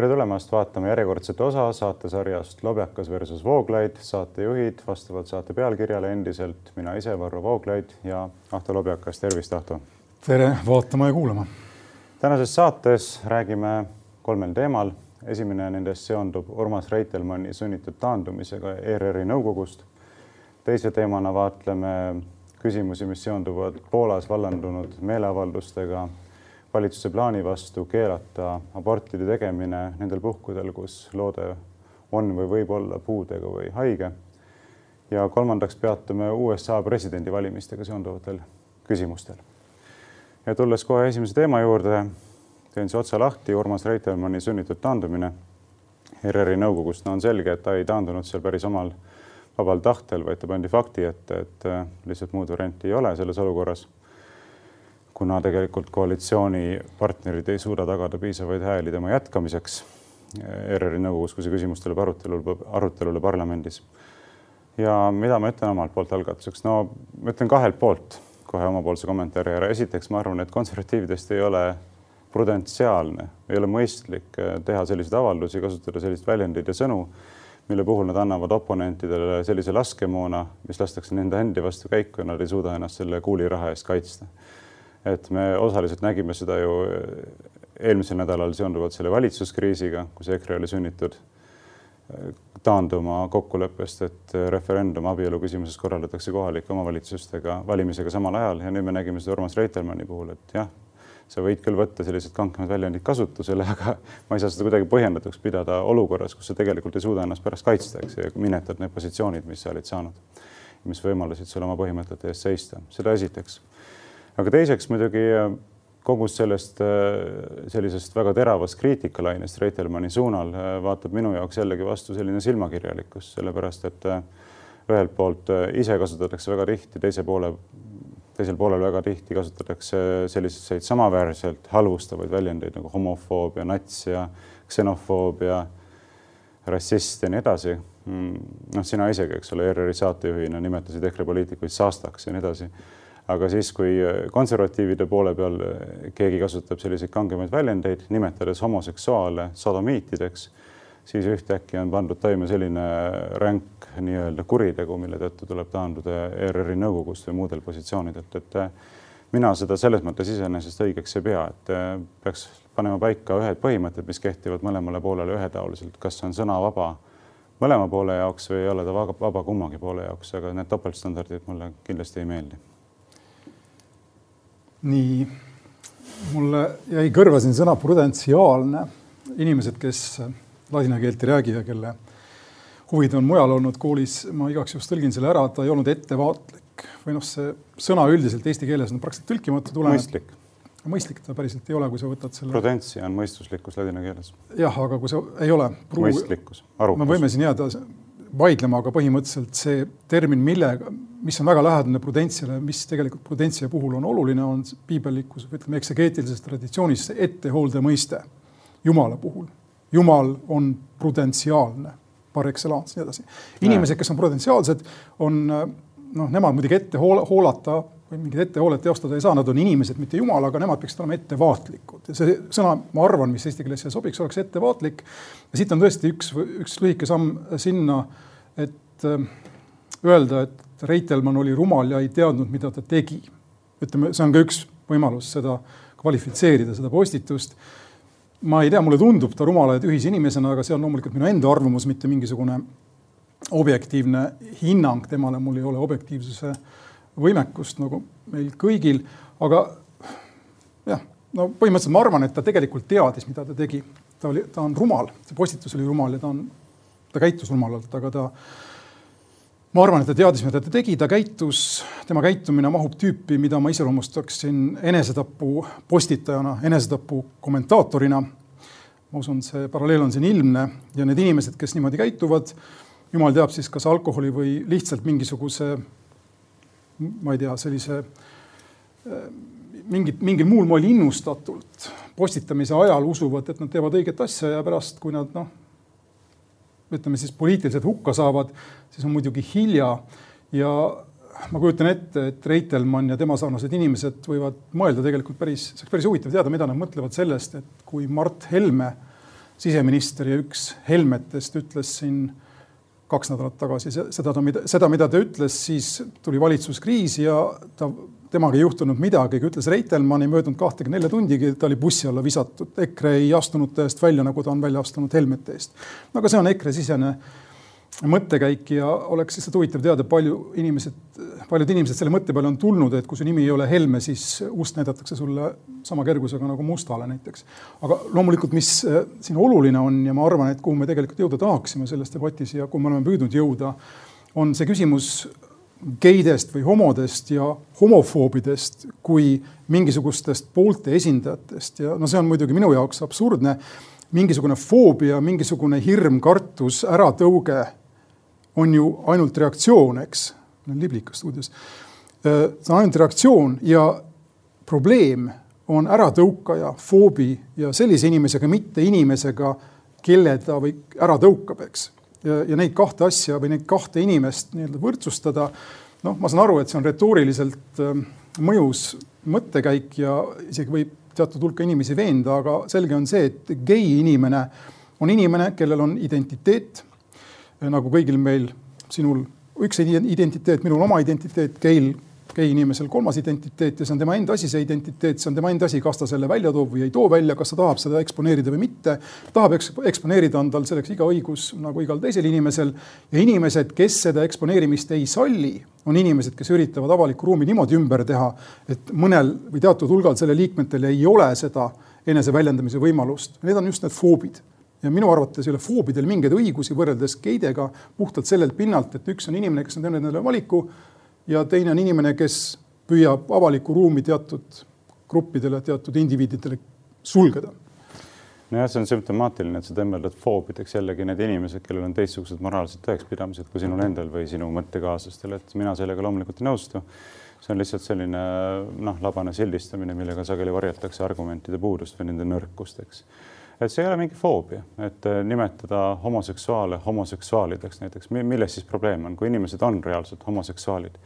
tere tulemast vaatama järjekordset osa saatesarjast Lobjakas versus Vooglaid. saatejuhid vastavalt saate pealkirjale endiselt mina ise, Varro Vooglaid ja Ahto Lobjakas. tervist, Ahto. tere vaatama ja kuulama. tänases saates räägime kolmel teemal. esimene nendest seondub Urmas Reitelmanni sunnitud taandumisega ERR-i nõukogust. teise teemana vaatleme küsimusi, mis seonduvad Poolas vallandunud meeleavaldustega valitsuse plaani vastu keelata abortide tegemine nendel puhkudel, kus loode on või võib olla puudega või haige. ja kolmandaks peatume USA presidendivalimistega seonduvatel küsimustel. ja tulles kohe esimese teema juurde, teen siis otsa lahti, Urmas Reitelmanni sunnitud taandumine ERR-i nõukogust. no on selge, et ta ei taandunud seal päris omal vabal tahtel, vaid ta pandi fakti ette, et lihtsalt muud varianti ei ole selles olukorras kuna tegelikult koalitsioonipartnerid ei suuda tagada piisavaid hääli tema jätkamiseks ERR-i nõukogus, kui see küsimus tuleb arutelule, arutelule parlamendis. ja mida ma ütlen omalt poolt algatuseks, no ma ütlen kahelt poolt kohe omapoolse kommentaari ära. esiteks, ma arvan, et konservatiividest ei ole prudentsiaalne, ei ole mõistlik teha selliseid avaldusi, kasutada selliseid väljendeid ja sõnu, mille puhul nad annavad oponentidele sellise laskemoona, mis lastakse nende endi vastu käiku ja nad ei suuda ennast selle kuuliraha eest kaitsta et me osaliselt nägime seda ju eelmisel nädalal seonduvalt selle valitsuskriisiga, kus EKRE oli sunnitud äh, taanduma kokkuleppest, et referendum abielu küsimuses korraldatakse kohalike omavalitsustega valimisega samal ajal. Ja nüüd me nägime seda Urmas Reitelmanni puhul, et jah, sa võid küll võtta sellised kankemad väljendid kasutusele, aga ma ei saa seda kuidagi põhjendatuks pidada olukorras, kus sa tegelikult ei suuda ennast pärast kaitsta, eks, ja minetad need positsioonid, mis sa olid saanud, mis võimaldasid sul oma põhimõtete eest seista, seda esiteks aga teiseks muidugi äh, kogu sellest äh, sellisest väga teravast kriitikalainest Reitelmanni suunal äh, vaatab minu jaoks jällegi vastu selline silmakirjalikkus, sellepärast et ühelt poolt ise kasutatakse väga tihti, teise poole, teisel poolel väga tihti kasutatakse selliseid samaväärselt halvustavaid väljendeid nagu homofoobia, nats ja ksenofoobia, rassist ja nii edasi. Mm, noh, sina isegi, eks ole, ERR-i saatejuhina nimetasid EKRE poliitikuid saastaks ja nii edasi aga siis, kui konservatiivide poole peal keegi kasutab selliseid kangemaid väljendeid, nimetades homoseksuaale sodomiitideks, siis ühtäkki on pandud toime selline ränk nii-öelda kuritegu, mille tõttu tuleb taanduda ERR-i nõukogust või muudel positsioonidelt, et mina seda selles mõttes iseenesest õigeks ei pea, et peaks panema paika ühed põhimõtted, mis kehtivad mõlemale poolele ühetaoliselt, kas on sõna vaba mõlema poole jaoks või ei ole ta vaba, vaba kummagi poole jaoks, aga need topeltstandardid mulle kindlasti ei meeldi nii, mulle jäi kõrva siin sõna prudentsiaalne. inimesed, kes ladina keelt ei räägi ja kelle huvid on mujal olnud koolis, ma igaks juhuks tõlgin selle ära, ta ei olnud ettevaatlik või noh, see sõna üldiselt eesti keeles on praktiliselt tõlkimatu. mõistlik. mõistlik ta päriselt ei ole, kui sa võtad selle. Prudentsia on mõistuslikkus ladina keeles. jah, aga kui see ei ole. mõistlikkus, arukus. me võime siin jääda vaidlema, aga põhimõtteliselt see termin, millega, mis on väga lähedane prudentsiale, mis tegelikult prudentsia puhul on oluline, on piibellikus või ütleme, eksegeetilises traditsioonis see ettehoolde mõiste Jumala puhul. Jumal on prudentsiaalne par excellence, nii edasi. inimesed, kes on prudentsiaalsed, on noh, nemad muidugi ette hool hoolata või mingit ettehoolet teostada ei saa, nad on inimesed, mitte jumal, aga nemad peaksid olema ettevaatlikud ja see sõna, ma arvan, mis eesti keeles siia sobiks, oleks ettevaatlik. ja siit on tõesti üks, üks lühike samm sinna, et äh, öelda, et Reitelmann oli rumal ja ei teadnud, mida ta tegi. ütleme, see on ka üks võimalus seda kvalifitseerida, seda postitust. ma ei tea, mulle tundub ta rumala ja tühise inimesena, aga see on loomulikult minu enda arvamus, mitte mingisugune objektiivne hinnang temale, mul ei ole objektiivsuse võimekust nagu meil kõigil, aga jah, no põhimõtteliselt ma arvan, et ta tegelikult teadis, mida ta tegi. ta oli, ta on rumal, see postitus oli rumal ja ta on, ta käitus rumalalt, aga ta ma arvan, et ta teadis, mida ta tegi, ta käitus, tema käitumine mahub tüüpi, mida ma iseloomustaksin enesetapu postitajana, enesetapu kommentaatorina. ma usun, see paralleel on siin ilmne ja need inimesed, kes niimoodi käituvad, jumal teab siis, kas alkoholi või lihtsalt mingisuguse, ma ei tea, sellise mingit, mingil muul moel innustatult postitamise ajal usuvad, et nad teevad õiget asja ja pärast, kui nad noh, ütleme siis poliitiliselt hukka saavad, siis on muidugi hilja. Ja ma kujutan ette, et Reitelmann ja tema sarnased inimesed võivad mõelda tegelikult päris, see oleks päris huvitav teada, mida nad mõtlevad sellest, et kui Mart Helme siseminister ja üks Helmetest ütles siin kaks nädalat tagasi seda, seda, mida ta ütles, siis tuli valitsuskriis ja ta, temaga ei juhtunud midagi, ütles Reitelmann, ei möödunud kahtekümne nelja tundigi, ta oli bussi alla visatud. EKRE ei astunud ta eest välja, nagu ta on välja astunud Helmete eest. aga see on EKRE sisene mõttekäik ja oleks lihtsalt huvitav teada, palju inimesed, paljud inimesed selle mõtte peale on tulnud, et kui su nimi ei ole Helme, siis ust näidatakse sulle sama kergusega nagu mustale näiteks. aga loomulikult, mis äh, siin oluline on ja ma arvan, et kuhu me tegelikult jõuda tahaksime selles debatis ja kuhu me oleme püüdnud jõuda, on see küsimus geidest või homodest ja homofoobidest kui mingisugustest poolte esindajatest ja no see on muidugi minu jaoks absurdne mingisugune foobia, mingisugune hirm, kartus, äratõuge on ju ainult reaktsioon, eks. olen Liblika stuudios. Äh, see on ainult reaktsioon ja probleem on äratõukaja, foobi ja sellise inimesega, mitte inimesega, kelle ta või ära tõukab, eks. ja, ja neid kahte asja või neid kahte inimest nii-öelda võrdsustada. noh, ma saan aru, et see on retooriliselt äh, mõjus mõttekäik ja isegi võib teatud hulka inimesi veenda, aga selge on see, et gei inimene on inimene, kellel on identiteet nagu kõigil meil, sinul üks identiteet, minul oma identiteet, Keil, gei inimesel kolmas identiteet ja see on tema enda asi, see identiteet, see on tema enda asi, kas ta selle välja toob või ei too välja, kas ta tahab seda eksponeerida või mitte. tahab eksponeerida, on tal selleks iga õigus nagu igal teisel inimesel. ja inimesed, kes seda eksponeerimist ei salli, on inimesed, kes üritavad avalikku ruumi niimoodi ümber teha, et mõnel või teatud hulgal selle liikmetel ei ole seda eneseväljendamise võimalust. Need on just need foobid ja minu arvates ei ole foobidel mingeid õigusi võrreldes geidega puhtalt sellelt pinnalt, et üks on inimene, kes on teinud endale valiku ja teine on inimene, kes püüab avalikku ruumi teatud gruppidele, teatud indiviididele sulgeda. Nojah, see on sümptomaatiline, et sa tembeldad foobideks jällegi need inimesed, kellel on teistsugused moraalsed tõekspidamised kui sinul endal või sinu mõttekaaslastel, et mina sellega loomulikult ei nõustu. see on lihtsalt selline noh, labane sildistamine, millega sageli varjatakse argumentide puudust või nende nõrkust, eks et see ei ole mingi foobia, et äh, nimetada homoseksuaale homoseksuaalideks näiteks, milles siis probleem on, kui inimesed on reaalselt homoseksuaalid.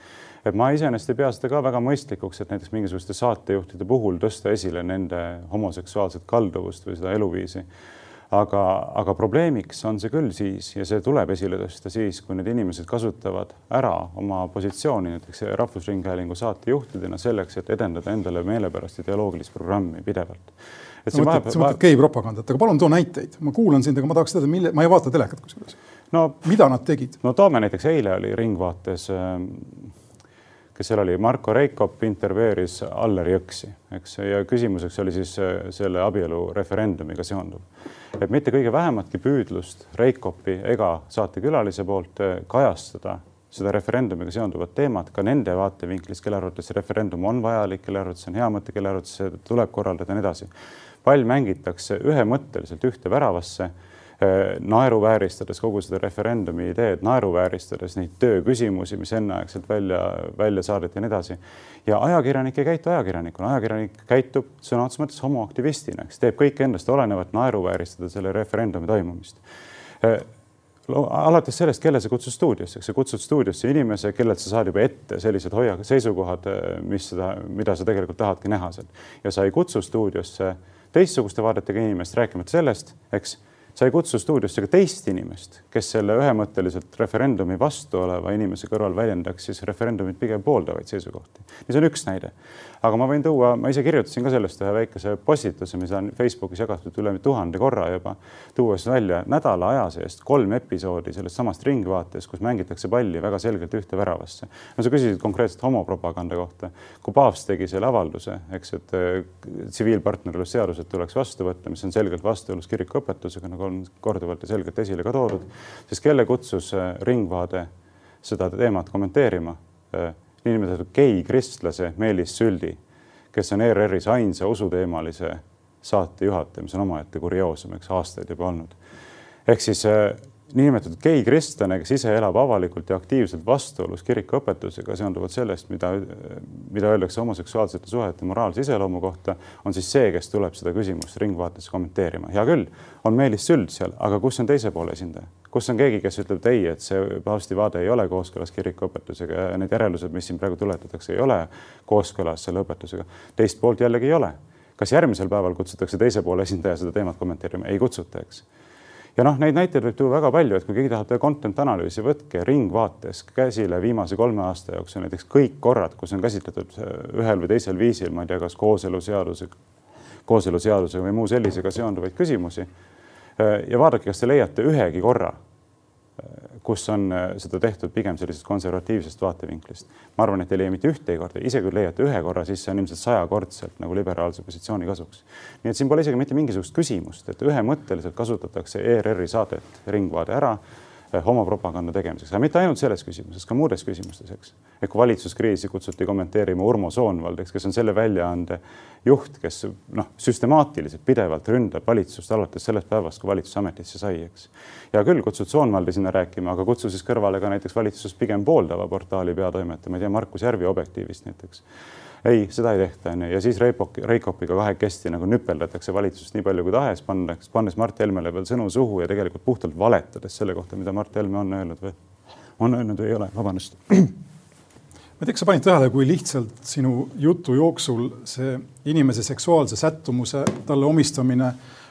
et ma iseenesest ei pea seda ka väga mõistlikuks, et näiteks mingisuguste saatejuhtide puhul tõsta esile nende homoseksuaalset kalduvust või seda eluviisi. Aga, aga probleemiks on see küll siis ja see tuleb esile tõsta siis, kui need inimesed kasutavad ära oma positsiooni näiteks Rahvusringhäälingu saatejuhtidena selleks, et edendada endale meelepärast ideoloogilist programmi pidevalt sa mõtled, sa mõtled gei propagandat, aga palun too näiteid, ma kuulan sind, aga ma tahaks teada, mille, ma ei vaata telekat kusjuures no,. mida nad tegid? no toome näiteks eile oli Ringvaates, ähm, kes seal oli, Marko Reikop intervjueeris Allar Jõksi, eks, ja küsimuseks oli siis äh, selle abielu referendumiga seonduv. et mitte kõige vähematki püüdlust Reikopi ega saatekülalise poolt äh, kajastada seda referendumiga seonduvat teemat ka nende vaatevinklist, kelle arvates see referendum on vajalik, kelle arvates see on hea mõte, kelle arvates see tuleb korraldada ja nii edasi pall mängitakse ühemõtteliselt ühte väravasse, äh, naeruvääristades kogu seda referendumi ideed, naeruvääristades neid tööküsimusi, mis enneaegselt välja, välja saadeti ja nii edasi. ja ajakirjanik ei käitu ajakirjanikuna, ajakirjanik käitub sõna otseses mõttes homoaktivistina, kes teeb kõik endast olenevat naeruvääristada selle referendumi toimumist. Äh, alates sellest, kelle sa kutsud stuudiosse, eks. Sa kutsud stuudiosse inimese, kellelt sa saad juba ette sellised hoiakud, seisukohad, äh, mis seda, mida sa tegelikult tahadki näha seal ja sa ei kutsu stuudiosse teistsuguste vaadetega inimest, rääkimata sellest, eks sa ei kutsu stuudiosse ka teist inimest, kes selle ühemõtteliselt referendumi vastu oleva inimese kõrval väljendaks siis referendumit pigem pooldavaid seisukohti. ja see on üks näide aga ma võin tuua, ma ise kirjutasin ka sellest ühe väikese postituse, mis on Facebookis jagatud üle tuhande korra juba, tuues välja nädala aja seest kolm episoodi sellest samast Ringvaates, kus mängitakse palli väga selgelt ühte väravasse. no sa küsisid konkreetselt homopropaganda kohta. kui paavst tegi selle avalduse, eks, et äh, tsiviilpartnerlusseadused tuleks vastu võtta, mis on selgelt vastuolus kirikuõpetusega, nagu on korduvalt ja selgelt esile ka toodud, siis kelle kutsus äh, Ringvaade seda teemat kommenteerima äh, niinimetatud gei kristlase Meelis Süldi, kes on ERR-is ainsa usuteemalise saatejuhataja, mis on omaette kurioosum, eks aastaid juba olnud. ehk siis äh, niinimetatud gei kristlane, kes ise elab avalikult ja aktiivselt vastuolus kirikuõpetusega seonduvalt sellest, mida, mida öeldakse homoseksuaalsete suhete moraalse iseloomu kohta, on siis see, kes tuleb seda küsimust Ringvaates kommenteerima. hea küll, on Meelis Süld seal, aga kus on teise poole esindaja? kus on keegi, kes ütleb, et ei, et see paavsti vaade ei ole kooskõlas kirikuõpetusega ja need järeldused, mis siin praegu tuletatakse, ei ole kooskõlas selle õpetusega. teist poolt jällegi ei ole kas järgmisel päeval kutsutakse teise poole esindaja seda teemat kommenteerima? ei kutsuta, eks ja noh, neid näiteid võib tuua väga palju, et kui keegi tahab teha content analüüsi, võtke Ringvaates käsile viimase kolme aasta jooksul näiteks kõik korrad, kus on käsitletud äh, ühel või teisel viisil, ma ei tea, kas kooseluseaduse, kooseluseadusega või muu sellisega seonduvaid küsimusi. Äh, ja vaadake, kas te leiate ühegi korra kus on äh, seda tehtud pigem sellisest konservatiivsest vaatevinklist. ma arvan, et ei leia mitte ühtegi korda, isegi kui leiate ühe korra, siis see on ilmselt sajakordselt nagu liberaalse positsiooni kasuks. nii et siin pole isegi mitte mingisugust küsimust, et ühemõtteliselt kasutatakse ERR-i saadet Ringvaade ära homopropaganda tegemiseks, aga mitte ainult selles küsimuses, ka muudes küsimustes, eks. et kui valitsuskriisi kutsuti kommenteerima Urmo Soonvald, eks, kes on selle väljaande juht, kes noh, süstemaatiliselt pidevalt ründab valitsust alates sellest päevast, kui valitsus ametisse sai, eks. hea küll, kutsud Soonvaldi sinna rääkima, aga kutsu siis kõrvale ka näiteks valitsust pigem pooldava portaali peatoimetaja, ma ei tea, Markus Järvi Objektiivist näiteks ei, seda ei tehta, onju, ja siis Reipok, Reikopiga kahekesti nagu nüpeldatakse valitsust nii palju kui tahes, pannes, pannes Mart Helmele veel sõnu suhu ja tegelikult puhtalt valetades selle kohta, mida Mart Helme on öelnud või on öelnud või ei ole, vabandust. ma ei tea, kas sa panid tähele, kui lihtsalt sinu jutu jooksul see inimese seksuaalse sättumuse talle omistamine Äh,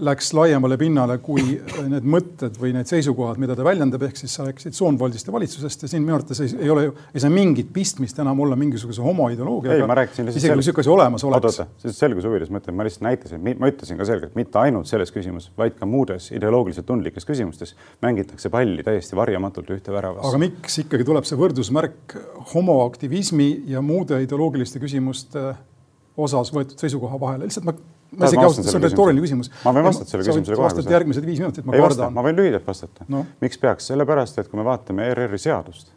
läks laiemale pinnale kui äh, need mõtted või need seisukohad, mida ta väljendab, ehk siis sa rääkisid Soonvaldist ja valitsusest ja siin minu arvates ei, ei ole ju, ei saa mingit pistmist enam olla mingisuguse homoideoloogiaga. ei, ma rääkisin lihtsalt. isegi kui niisugune asi olemas oleks. oota, oota, selguse huvides ma ütlen, ma lihtsalt näitasin, ma ütlesin ka selgelt, mitte ainult selles küsimuses, vaid ka muudes ideoloogiliselt tundlikes küsimustes mängitakse palli täiesti varjamatult ühte väravasse. aga miks ikkagi tuleb see võrdusmärk homoaktivismi ja muude ideoloogiliste küsimuste osas võetud seisukoha vahele, lihtsalt ma ma isegi ausalt, see on retooriline küsimus. ma võin vastata selle küsimusele kohe. vastata järgmised viis minutit, ma ei kardan. ma võin lühidalt vastata no.. miks peaks, sellepärast et kui me vaatame ERR-i seadust,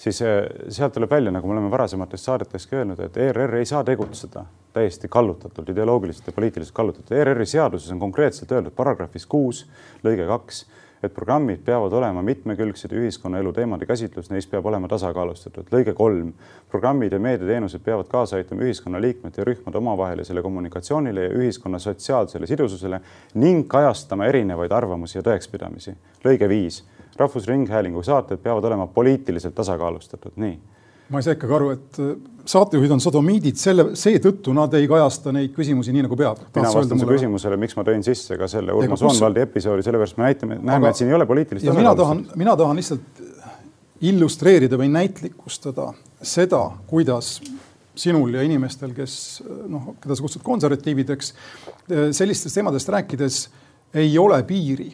siis eh, sealt tuleb välja, nagu me oleme varasemates saadeteski öelnud, et ERR ei saa tegutseda täiesti kallutatult, ideoloogiliselt ja poliitiliselt kallutatult. ERR-i seaduses on konkreetselt öeldud paragrahvis kuus lõige kaks et programmid peavad olema mitmekülgsed, ühiskonnaelu teemade käsitlus neis peab olema tasakaalustatud. lõige kolm, programmid ja meediateenused peavad kaasa aitama ühiskonnaliikmete ja rühmade omavahelisele kommunikatsioonile ja ühiskonna sotsiaalsele sidususele ning kajastama erinevaid arvamusi ja tõekspidamisi. lõige viis, Rahvusringhäälingu saated peavad olema poliitiliselt tasakaalustatud, nii ma ei saa ikkagi aru, et äh, saatejuhid on sodomiidid, selle, seetõttu nad ei kajasta neid küsimusi nii nagu peab. mina vastan su küsimusele, miks ma tõin sisse ka selle Urmo kus... Soonvaldi episoodi, sellepärast me näitame, näeme, et siin ei ole poliitilist mina tahan, mina tahan lihtsalt illustreerida või näitlikustada seda, kuidas sinul ja inimestel, kes noh, keda sa kutsud konservatiivideks, sellistest teemadest rääkides ei ole piiri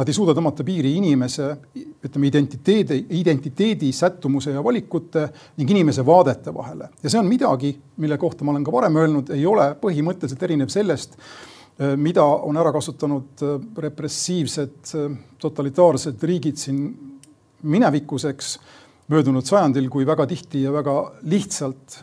Nad ei suuda tõmmata piiri inimese, ütleme identiteedi, identiteedi, sättumuse ja valikute ning inimese vaadete vahele. ja see on midagi, mille kohta ma olen ka varem öelnud, ei ole põhimõtteliselt erinev sellest, eh, mida on ära kasutanud eh, repressiivsed eh, totalitaarsed riigid siin minevikuseks möödunud sajandil, kui väga tihti ja väga lihtsalt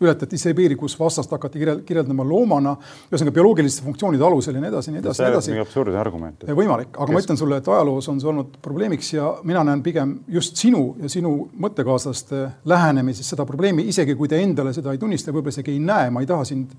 ületati see piir, kus vastast hakati kirjeldama loomana, ühesõnaga bioloogiliste funktsioonide alusel ja nii edasi, nii edasi, nii edasi. absurdne argument. võimalik, aga Kes... ma ütlen sulle, et ajaloos on see olnud probleemiks ja mina näen pigem just sinu ja sinu mõttekaaslaste lähenemises seda probleemi, isegi kui te endale seda ei tunnista, võib-olla isegi ei näe, ma ei taha sind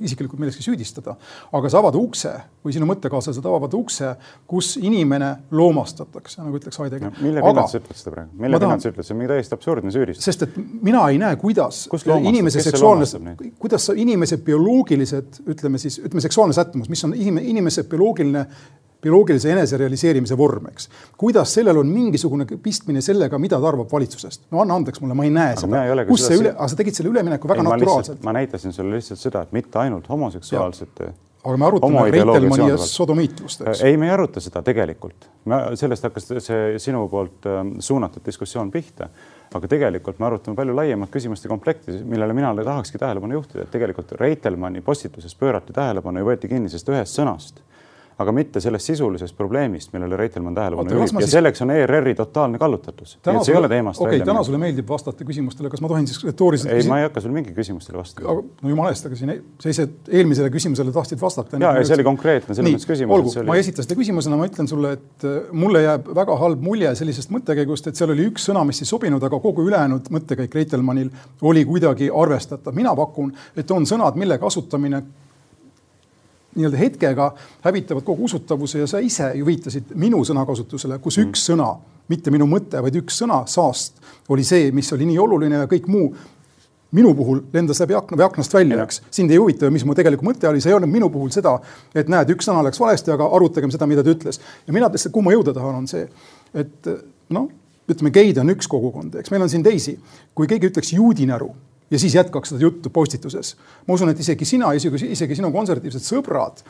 isiklikult milleski süüdistada, aga sa avad ukse või sinu mõttekaaslased avavad ukse, kus inimene loomastatakse, nagu ütleks Heidegger. mille pinnalt sa ütled seda praegu, mille pinnalt sa ütled, see on mingi täiesti absurdne süüdistus. sest et mina ei näe, kuidas inimese seksuaalne, kuidas sa inimese bioloogilised, ütleme siis, ütleme seksuaalne sättumus, mis on inimese bioloogiline bioloogilise eneserealiseerimise vorm, eks. kuidas sellel on mingisugune pistmine sellega, mida ta arvab valitsusest? no anna andeks mulle, ma ei näe aga seda. kus see üle, aga sa tegid selle ülemineku väga ei, naturaalselt. ma näitasin sulle lihtsalt seda, et mitte ainult homoseksuaalsete aga me arutame Reitelmanni ja sodomiitlust, eks. ei, me ei aruta seda tegelikult. sellest hakkas see sinu poolt ähm, suunatud diskussioon pihta. aga tegelikult me arutame palju laiemat küsimuste komplekti, millele mina tahakski tähelepanu juhtida, et tegelikult Reitelmanni postituses pöörati tähelepanu ja võeti kinni sellest ühest sõnast aga mitte sellest sisulisest probleemist, millele Reitelmann tähelepanu juhib ja siis... selleks on ERR-i totaalne kallutatus. täna sulle, okei okay,, täna sulle meeldib vastata küsimustele, kas ma tohin siis retooriliselt ei küsim..., ma ei hakka sul mingi küsimustele vastama. no jumala eest, aga siin sa ise eelmisele küsimusele tahtsid vastata. ja, ja see oli konkreetne selles mõttes küsimus. olgu, oli... ma ei esita seda küsimusena, ma ütlen sulle, et äh, mulle jääb väga halb mulje sellisest mõttekäigust, et seal oli üks sõna, mis ei sobinud, aga kogu ülejäänud mõttekäik Reitelmannil oli kuidagi arvestatav. mina pakun, et on sõnad, mille kasutamine nii-öelda hetkega hävitavad kogu usutavuse ja sa ise ju viitasid minu sõnakasutusele, kus mm. üks sõna, mitte minu mõte, vaid üks sõna, saast, oli see, mis oli nii oluline ja kõik muu minu puhul lendas läbi akna või aknast välja, eks. sind ei huvita ju, mis mu tegelik mõte oli, see ei olnud minu puhul seda, et näed, üks sõna läks valesti, aga arutagem seda, mida ta ütles. ja mina lihtsalt, kuhu ma jõuda tahan, on see, et noh, ütleme, geid on üks kogukond, eks meil on siin teisi. kui keegi ütleks juudinäru ja siis jätkaks seda juttu postituses, ma usun, et isegi sina, isegi, isegi sinu konservatiivsed sõbrad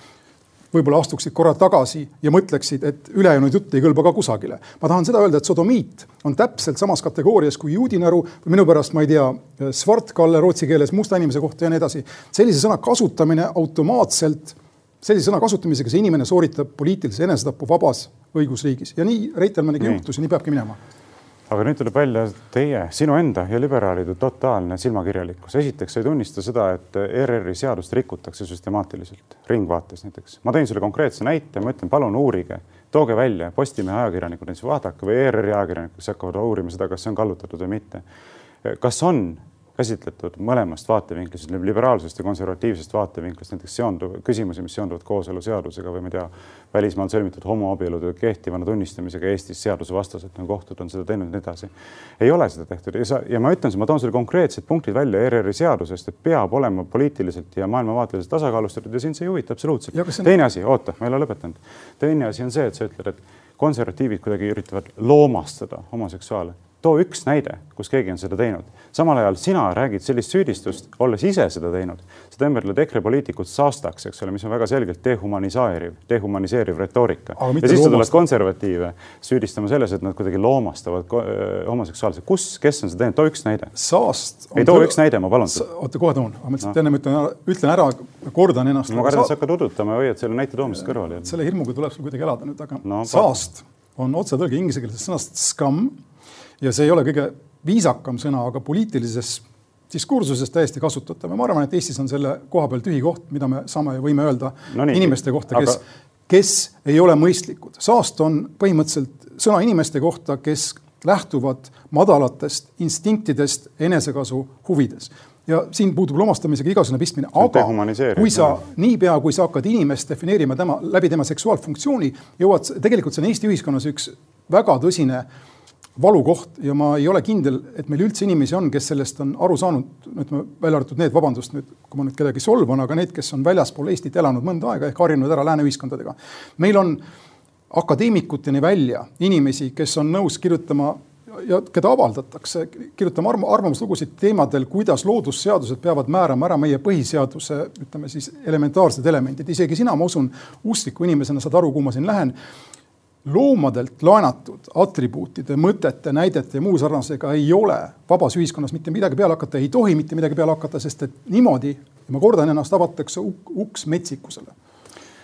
võib-olla astuksid korra tagasi ja mõtleksid, et ülejäänud jutt ei kõlba ka kusagile. ma tahan seda öelda, et sodomiit on täpselt samas kategoorias kui juudinäru või minu pärast, ma ei tea, svartkalle rootsi keeles musta inimese kohta ja nii edasi. sellise sõna kasutamine automaatselt, sellise sõna kasutamisega see inimene sooritab poliitilise enesetapu vabas õigusriigis ja nii Reitelmanniga juhtus ja nii peabki minema aga nüüd tuleb välja teie, sinu enda ja liberaalide totaalne silmakirjalikkus. esiteks ei tunnista seda, et ERR-i seadust rikutakse süstemaatiliselt, Ringvaates näiteks. ma tõin sulle konkreetse näite, ma ütlen, palun uurige, tooge välja Postimehe ajakirjanikud, näiteks vaadake või ERR-i ajakirjanikud, kes hakkavad uurima seda, kas see on kallutatud või mitte. kas on käsitletud mõlemast vaatevinklist, liberaalsest ja konservatiivsest vaatevinklist, näiteks seonduv, küsimusi, mis seonduvad kooseluseadusega või ma ei tea, välismaal sõlmitud homoabielude kehtivana tunnistamisega Eestis seadusevastaselt, nagu kohtud on seda teinud ja nii edasi. ei ole seda tehtud ja sa, ja ma ütlen, ma toon sulle konkreetsed punktid välja ERR-i seadusest, et peab olema poliitiliselt ja maailmavaateliselt tasakaalustatud ja sind see ei huvita absoluutselt. On... teine asi, oota, ma ei ole lõpetanud. teine asi on see, et sa ütled, et konservatiivid kuidagi üritavad loomastada homoseksuaale too üks näide, kus keegi on seda teinud. samal ajal sina räägid sellist süüdistust, olles ise seda teinud. sa temberled EKRE poliitikut saastaks, eks ole, mis on väga selgelt dehumaniseeriv, dehumaniseeriv retoorika. ja siis sa tuled konservatiive süüdistama selles, et nad kuidagi loomastavad homoseksuaalselt. kus, kes on seda teinud, too üks näide. saast. ei, too üks näide, ma palun. oota, kohe toon, ma mõtlesin, et ennem ütlen, ütlen ära, kordan ennast. ma kardan, et sa hakkad udutama ja hoiad selle näite toomist kõrvale. selle hirmuga tuleb sul kuidagi elada nüüd, aga no, saast on otsetõlge inglisekeelsest sõnast scum ja see ei ole kõige viisakam sõna, aga poliitilises diskursuses täiesti kasutatav. Ja ma arvan, et Eestis on selle koha peal tühi koht, mida me saame ja võime öelda no nii, inimeste kohta, kes aga..., kes ei ole mõistlikud. saast on põhimõtteliselt sõna inimeste kohta, kes lähtuvad madalatest instinktidest enesekasu huvides. Ja siin puudub lomastamisega igasugune pistmine, aga kui sa niipea, kui sa hakkad inimest defineerima tema läbi tema seksuaalfunktsiooni, jõuad, tegelikult see on Eesti ühiskonnas üks väga tõsine äh, valukoht ja ma ei ole kindel, et meil üldse inimesi on, kes sellest on aru saanud, ütleme välja arvatud need, vabandust nüüd, kui ma nüüd kedagi solvan, aga need, kes on väljaspool Eestit elanud mõnda aega ehk harjunud ära lääne ühiskondadega. meil on akadeemikuteni välja inimesi, kes on nõus kirjutama ja keda avaldatakse, kirjutama arv arvamuslugusid teemadel, kuidas loodusseadused peavad määrama ära meie põhiseaduse, ütleme siis elementaarsed elemendid. isegi sina, ma usun, uskliku inimesena saad aru, kuhu ma siin lähen loomadelt laenatud atribuutide, mõtete, näidete ja muu sarnasega ei ole vabas ühiskonnas mitte midagi peale hakata, ei tohi mitte midagi peale hakata, sest et niimoodi, ma kordan ennast, avatakse uks metsikusele.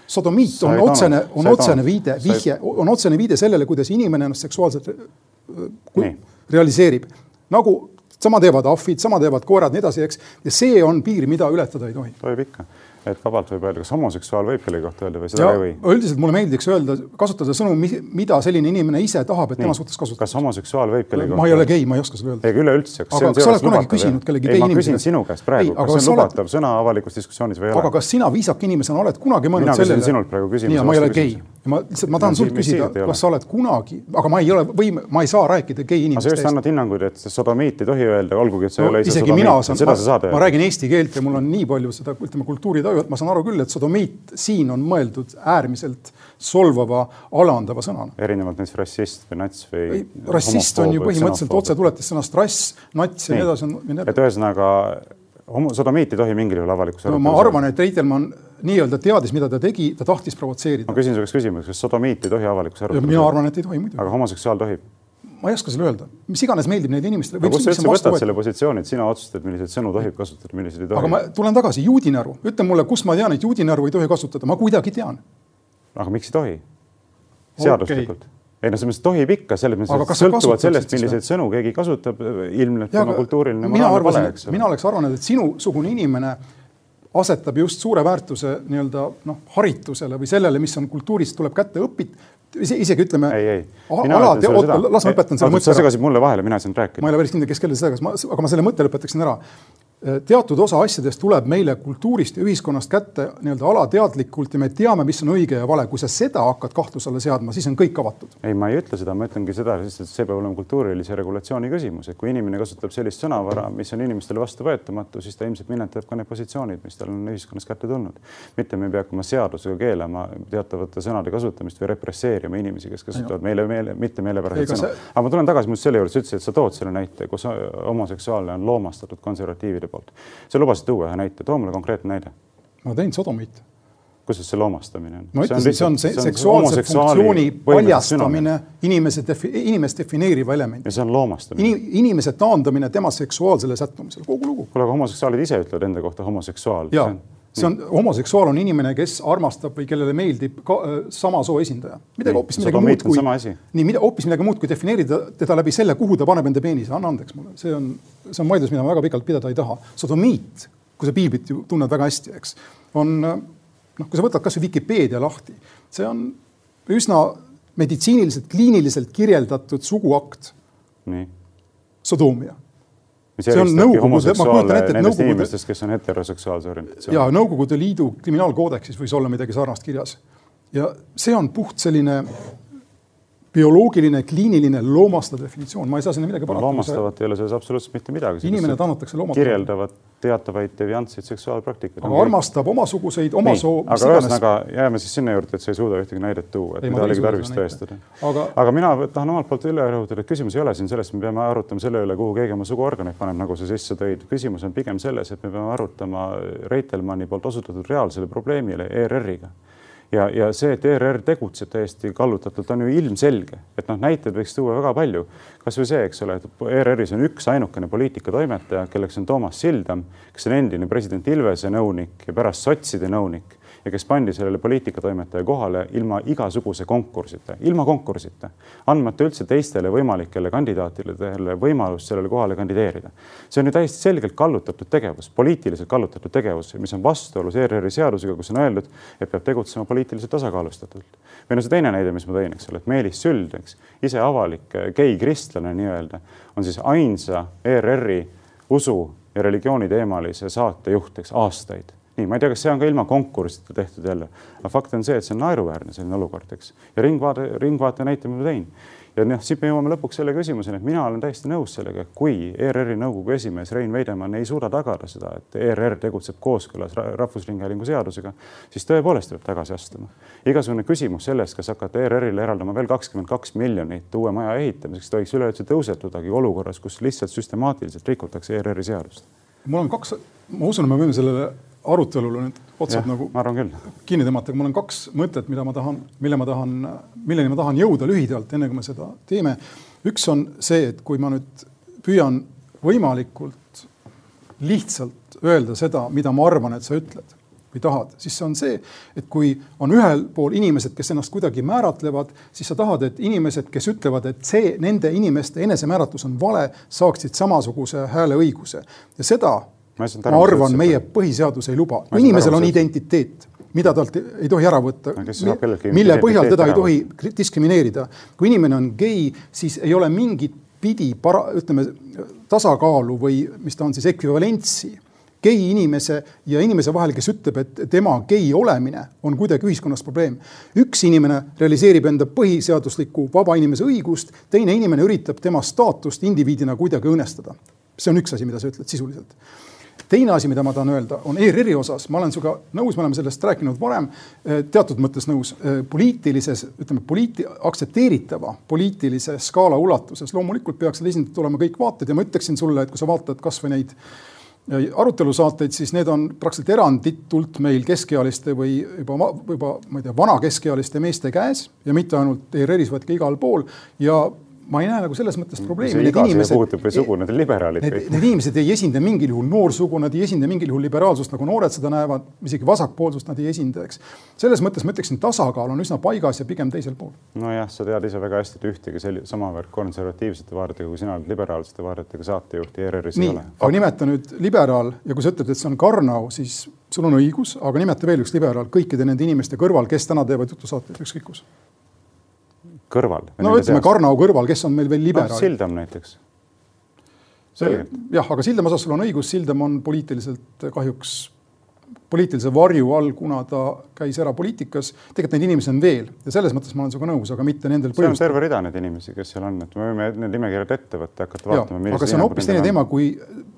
sodomiit on otsene, on otsene viide, vihje, on otsene viide sellele, kuidas inimene ennast seksuaalselt äh, realiseerib. nagu sama teevad ahvid, sama teevad koerad, nii edasi, eks. ja see on piir, mida ületada ei tohi. tohib ikka et vabalt võib öelda, kas homoseksuaal võib kellegi kohta öelda või seda ja, ei või? üldiselt mulle meeldiks öelda, kasutada sõnu, mida selline inimene ise tahab, et Nii. tema suhtes kasutada. kas homoseksuaal võib kellegi kohta? ma ei ole gei, ma ei oska seda öelda. ega üleüldse. aga kas sa oled kunagi küsinud kellegi gei inimese? ma küsin sinu käest praegu, kas see on lubatav sõna avalikus diskussioonis või ei ole? aga kas sina viisaka inimesena oled kunagi mõelnud sellele? mina küsin sinult praegu küsimuse. ma ei ole gei. Ma lihtsalt, ma tahan sult küsida, kas sa oled kunagi, aga ma ei ole võim-, ma ei saa rääkida gei inimestest. sa just annad hinnanguid, et sodomiit ei tohi öelda, olgugi et sa ei ole ise sodomiit, seda sa saad öelda. ma räägin eesti keelt ja mul on nii palju seda, ütleme, kultuuritaju, et ma saan aru küll, et sodomiit siin on mõeldud äärmiselt solvava, alandava sõnana. erinevalt näiteks rassist või nats või. rassist on ju põhimõtteliselt otsetuletis sõnast rass, nats ja nii edasi on. et ühesõnaga homo, sodomiit ei tohi mingil juhul avalikus no, ma arvan, et Reitelmann nii-öelda teadis, mida ta tegi, ta tahtis provotseerida. ma küsin su käest küsimuse, kas sodomiit ei tohi avalikus arutelus? mina arvan, et ei tohi muidugi. aga homoseksuaal tohib? ma ei oska sulle öelda, mis iganes meeldib neile inimestele. aga kust sa üldse võtad selle positsiooni, et sina otsustad, milliseid sõnu tohib kasutada, milliseid ei tohi? aga ma tulen tagasi, juudinäru, ütle mulle, kust ma tean, et juudinäru ei tohi kasutada, ma kuidagi tean. aga miks ei tohi? seaduslikult okay.? Ei no selles mõttes tohib ikka, selles mõttes sõltuvalt sellest, milliseid sõnu keegi kasutab, ilmneb tema kultuuriline mina arvasin, mina oleks arvanud, et sinusugune inimene asetab just suure väärtuse nii-öelda noh, haritusele või sellele, mis on kultuurist tuleb kätte õpit-, isegi ütleme. ei, ei. alati, las ma õpetan selle mõtte. sa segasid mulle vahele, mina ei saanud rääkida. ma ei ole päris kindel, kes kellele segas, ma, aga ma selle mõtte lõpetaksin ära. Teatud osa asjadest tuleb meile kultuurist ja ühiskonnast kätte nii-öelda alateadlikult ja me teame, mis on õige ja vale. kui sa seda hakkad kahtluse alla seadma, siis on kõik avatud. ei, ma ei ütle seda, ma ütlengi seda, et see peab olema kultuurilise regulatsiooni küsimus, et kui inimene kasutab sellist sõnavara, mis on inimestele vastuvõetamatu, siis ta ilmselt minetab ka need positsioonid, mis tal on ühiskonnas kätte tulnud. mitte me ei pea hakkama seadusega keelama teatavate sõnade kasutamist või represseerima inimesi, kes kasutavad meile meele, mitte meelepäraseid sõnu. aga ma tulen tagasi selle juurde, sa ütlesid, et sa tood selle näite, kus homoseksuaalne on loomastatud konservatiivide poolt. sa lubasid tuua ühe näite, too mulle konkreetne näide. ma tõin sodomiit. kus see loomastamine on? ma ütlesin, see on see seksuaalse funktsiooni paljastamine, inimese defi-, inimest defineeriva elemendi. ja see on loomastamine Inim,. inimese taandamine tema seksuaalsele sättumusele, kogu lugu. kuule, aga homoseksuaalid ise ütlevad enda kohta homoseksuaal. jaa see on, homoseksuaal on inimene, kes armastab või kellele meeldib ka, äh, sama soo esindaja. midagi hoopis midagi muud kui, nii, mida hoopis midagi muud kui defineerida teda läbi selle, kuhu ta paneb enda peenise, anna andeks mulle, see on, see on vaidlus, mida ma väga pikalt pidada ei taha. sodomiit, kui sa piiblit ju tunned väga hästi, eks, on noh, kui sa võtad kasvõi Vikipeedia lahti, see on üsna meditsiiniliselt, kliiniliselt kirjeldatud suguakt. sodoomia see on Nõukogude, ma kujutan ette, et Nõukogude. inimestest, kes on heteroseksuaalse orientatsiooni. ja Nõukogude Liidu kriminaalkoodeksis võis olla midagi sarnast kirjas. ja see on puht selline bioloogiline, kliiniline loomastav definitsioon, ma ei saa sinna midagi parata. loomastavat ei ole selles absoluutselt mitte midagi. inimene tannatakse loomastavalt. kirjeldavad teatavaid deviantseid seksuaalpraktikaid. aga armastab omasuguseid, oma nii, soo. aga ühesõnaga jääme siis sinna juurde, et sa ei suuda ühtegi näidet tuua, et mida oligi tarvis tõestada. Aga... aga mina tahan omalt poolt üle rõhutada, et küsimus ei ole siin selles, me peame arutama selle üle, kuhu keegi oma suguorganeid paneb, nagu sa sisse tõid. küsimus on pigem selles, et me peame arutama Reitelmanni poolt osutatud reaalsele probleemile ERR-iga ja, ja see, et ERR tegutseb täiesti kallutatult, on ju ilmselge, et noh, näiteid võiks tuua väga palju. kasvõi see, eks ole, et ERR-is on üks ainukene poliitikatoimetaja, kelleks on Toomas Sildam, kes on endine president Ilvese nõunik ja pärast sotside nõunik ja kes pandi sellele poliitikatoimetaja kohale ilma igasuguse konkursita, ilma konkursita, andmata üldse teistele võimalikele kandidaatidele võimalust sellele kohale kandideerida. see on ju täiesti selgelt kallutatud tegevus, poliitiliselt kallutatud tegevus, mis on vastuolus ERR-i seadusega, kus on öeldud, et peab tegutsema poliitiliselt tasakaalustatult. või no see teine näide, mis ma tõin, eks ole, et Meelis Süld, eks, ise avalik gei kristlane nii-öelda, on siis ainsa ERR-i usu ja religiooni teemalise saatejuht, eks aastaid nii, ma ei tea, kas see on ka ilma konkursita tehtud jälle, aga fakt on see, et see on naeruväärne selline olukord, eks. ja Ringvaate, Ringvaate näite ma tõin. ja noh, siit me jõuame lõpuks selle küsimuseni, et mina olen täiesti nõus sellega, kui ERR-i nõukogu esimees Rein Veidemann ei suuda tagada seda, et ERR tegutseb kooskõlas Rahvusringhäälingu seadusega, siis tõepoolest peab tagasi astuma. igasugune küsimus sellest, kas hakata ERR-ile eraldama veel kakskümmend kaks miljonit uue maja ehitamiseks, tohiks üleüldse tõusetudagi olukorras, kus lihtsalt süstemaatiliselt rikutakse ERR-i seadust. mul on kaks, ma usun, et me võime sellele arutelule nüüd otsad ja, nagu kinni tõmmata, aga mul on kaks mõtet, mida ma tahan, mille ma tahan, milleni ma tahan jõuda lühidalt, enne kui me seda teeme. üks on see, et kui ma nüüd püüan võimalikult lihtsalt öelda seda, mida ma arvan, et sa ütled või tahad, siis see on see, et kui on ühel pool inimesed, kes ennast kuidagi määratlevad, siis sa tahad, et inimesed, kes ütlevad, et see nende inimeste enesemääratlus on vale, saaksid samasuguse hääleõiguse ja seda ma, ma arvan, meie põhiseadus ei luba. inimesel on identiteet, mida talt ei tohi ära võtta, mille põhjal teda ei tohi diskrimineerida. kui inimene on gei, siis ei ole mingit pidi para-, ütleme tasakaalu või mis ta on siis ekvivalentsi gei inimese ja inimese vahel, kes ütleb, et tema gei olemine on kuidagi ühiskonnas probleem. üks inimene realiseerib enda põhiseaduslikku vaba inimese õigust, teine inimene üritab tema staatust indiviidina kuidagi õõnestada. see on üks asi, mida sa ütled sisuliselt teine asi, mida ma tahan öelda, on ERR-i osas, ma olen sinuga nõus, me oleme sellest rääkinud varem, eh, teatud mõttes nõus, eh, poliitilises, ütleme poliiti-, aktsepteeritava poliitilise skaala ulatuses. Loomulikult peaksid esindatud olema kõik vaated ja ma ütleksin sulle, et kui sa vaatad kasvõi neid eh, arutelusaateid, siis need on praktiliselt eranditult meil keskealiste või juba, juba ma ei tea, vanakeskealiste meeste käes ja mitte ainult ERR-is, vaid ka igal pool. Ja ma ei näe nagu selles mõttes probleemi. Need inimesed, puudutab või sugu, need on liberaalid need, kõik. Need inimesed ei esinda mingil juhul noorsugu, nad ei esinda mingil juhul liberaalsust, nagu noored seda näevad, isegi vasakpoolsust nad ei esinda, eks. selles mõttes ma ütleksin, tasakaal on üsna paigas ja pigem teisel pool. nojah, sa tead ise väga hästi, et ühtegi sellist samaväärt konservatiivsete vaadetega, kui sina oled liberaalsete vaadetega saatejuhti ERR-is ei ole. aga nimeta nüüd liberaal ja kui sa ütled, et see on Karnau, siis sul on õigus, aga nimeta veel üks liberaal kõikide nende inimeste kõrval, kes täna teevad jutusaateid ükskõik kus kõrval. no ütleme. Karnau kõrval, kes on meil veel liberaal no,? Sildam näiteks. jah, aga Sildam osas sul on õigus, Sildam on poliitiliselt kahjuks poliitilise varju all, kuna ta käis erapoliitikas. tegelikult neid inimesi on veel ja selles mõttes ma olen sinuga nõus, aga mitte nendel põhjustel. see on terve rida neid inimesi, kes seal on, et me võime need nimekirjad ette võtta, hakata vaatama. aga see on hoopis teine teema, kui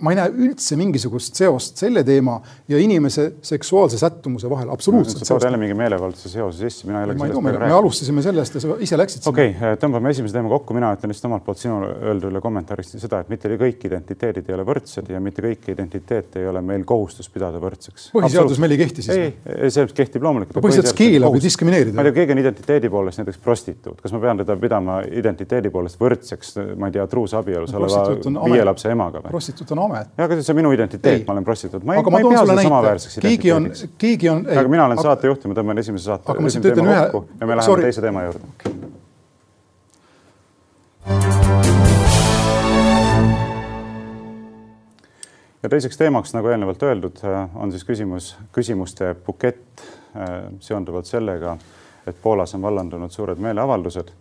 ma ei näe üldse mingisugust seost selle teema ja inimese seksuaalse sättumuse vahel, absoluutselt no,. sa tood jälle mingi meelevaldse seose sisse, mina ei ole sellest me, me alustasime sellest ja sa ise läksid. okei okay,, tõmbame esimese teema kokku, mina ütlen lihtsalt omalt poolt sinu öeldule kommentaarist seda, et mitte kõik identiteedid ei ole võrdsed ja mitte kõiki identiteete ei ole meil kohustus pidada võrdseks. põhiseadus meil ei kehti siis? ei, see kehtib loomulikult. põhiseadus keelab ju diskrimineerida. ma ei tea, keegi on identiteedi poolest näiteks prostituut, kas ma pean teda pidama identiteedi poolest võrdseks, ma ei tea, truusabielus oleva viie lapse emaga või? prostituut on amet. jah, aga see on minu identiteet, ma olen prostituut, ma ei, ma ei pea seda samaväärseks identiteediks. keegi on, aga mina olen saatejuht ja ma tõmban esimese saate, esimese teema kokku ja me läheme teise teema juurde ja teiseks teemaks, nagu eelnevalt öeldud, äh, on siis küsimus, küsimuste bukett äh, seonduvalt sellega, et Poolas on vallandunud suured meeleavaldused,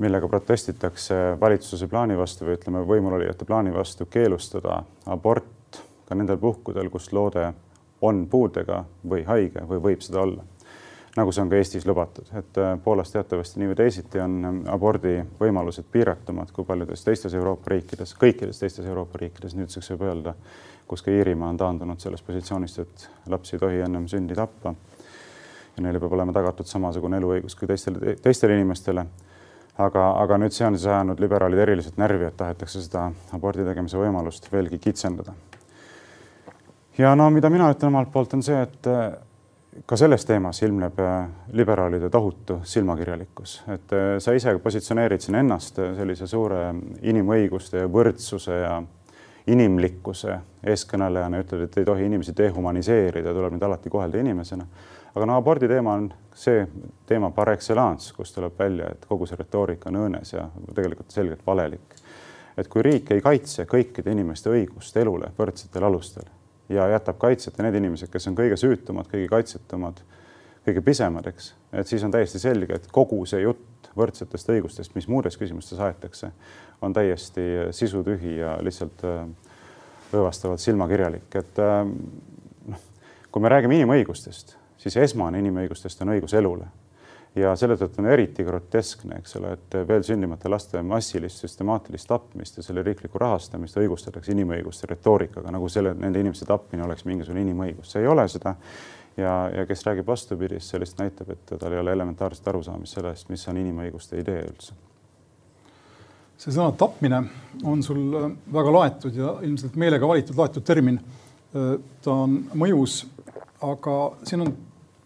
millega protestitakse valitsuse plaani vastu või ütleme, võimulolijate plaani vastu keelustada abort ka nendel puhkudel, kus loode on puudega või haige või võib seda olla nagu see on ka Eestis lubatud, et äh, Poolas teatavasti nii või teisiti on ähm, abordi võimalused piiratumad kui paljudes teistes Euroopa riikides, kõikides teistes Euroopa riikides, nüüdseks võib öelda, kus ka Iirimaa on taandunud sellest positsioonist, et lapsi ei tohi ennem sündi tappa. ja neile peab olema tagatud samasugune eluõigus kui teistele, teistele inimestele. aga, aga nüüd see on siis ajanud liberaalid eriliselt närvi, et tahetakse seda abordi tegemise võimalust veelgi kitsendada. ja no mida mina ütlen omalt poolt, on see, et ka selles teemas ilmneb äh, liberaalide tohutu silmakirjalikkus, et äh, sa ise positsioneerid siin ennast äh, sellise suure inimõiguste ja võrdsuse ja inimlikkuse eeskõnelejana, ütled, et ei tohi inimesi dehumaniseerida, tuleb neid alati kohelda inimesena. aga no abordi teema on see teema par excellence, kus tuleb välja, et kogu see retoorika on õõnes ja tegelikult selgelt valelik. et kui riik ei kaitse kõikide inimeste õigust elule võrdsetel alustel ja jätab kaitseta need inimesed, kes on kõige süütumad, kõige kaitsetumad, kõige pisemad, eks, et siis on täiesti selge, et kogu see jutt võrdsetest õigustest, mis muudes küsimustes aetakse, on täiesti sisutühi ja lihtsalt äh, õõvastavalt silmakirjalik, et äh, noh, kui me räägime inimõigustest, siis esmane inimõigustest on õigus elule ja selle tõttu on eriti groteskne, eks ole, et veel sündimata laste massilist süstemaatilist tapmist ja selle riiklikku rahastamist õigustatakse inimõiguste retoorikaga, nagu selle, nende inimeste tapmine oleks mingisugune inimõigus, see ei ole seda. ja, ja kes räägib vastupidist, see lihtsalt näitab, et tal ei ole elementaarset arusaamist sellest, mis on inimõiguste idee üldse. see sõna tapmine on sul äh, väga laetud ja ilmselt meelega valitud laetud termin. Äh, ta on mõjus, aga siin on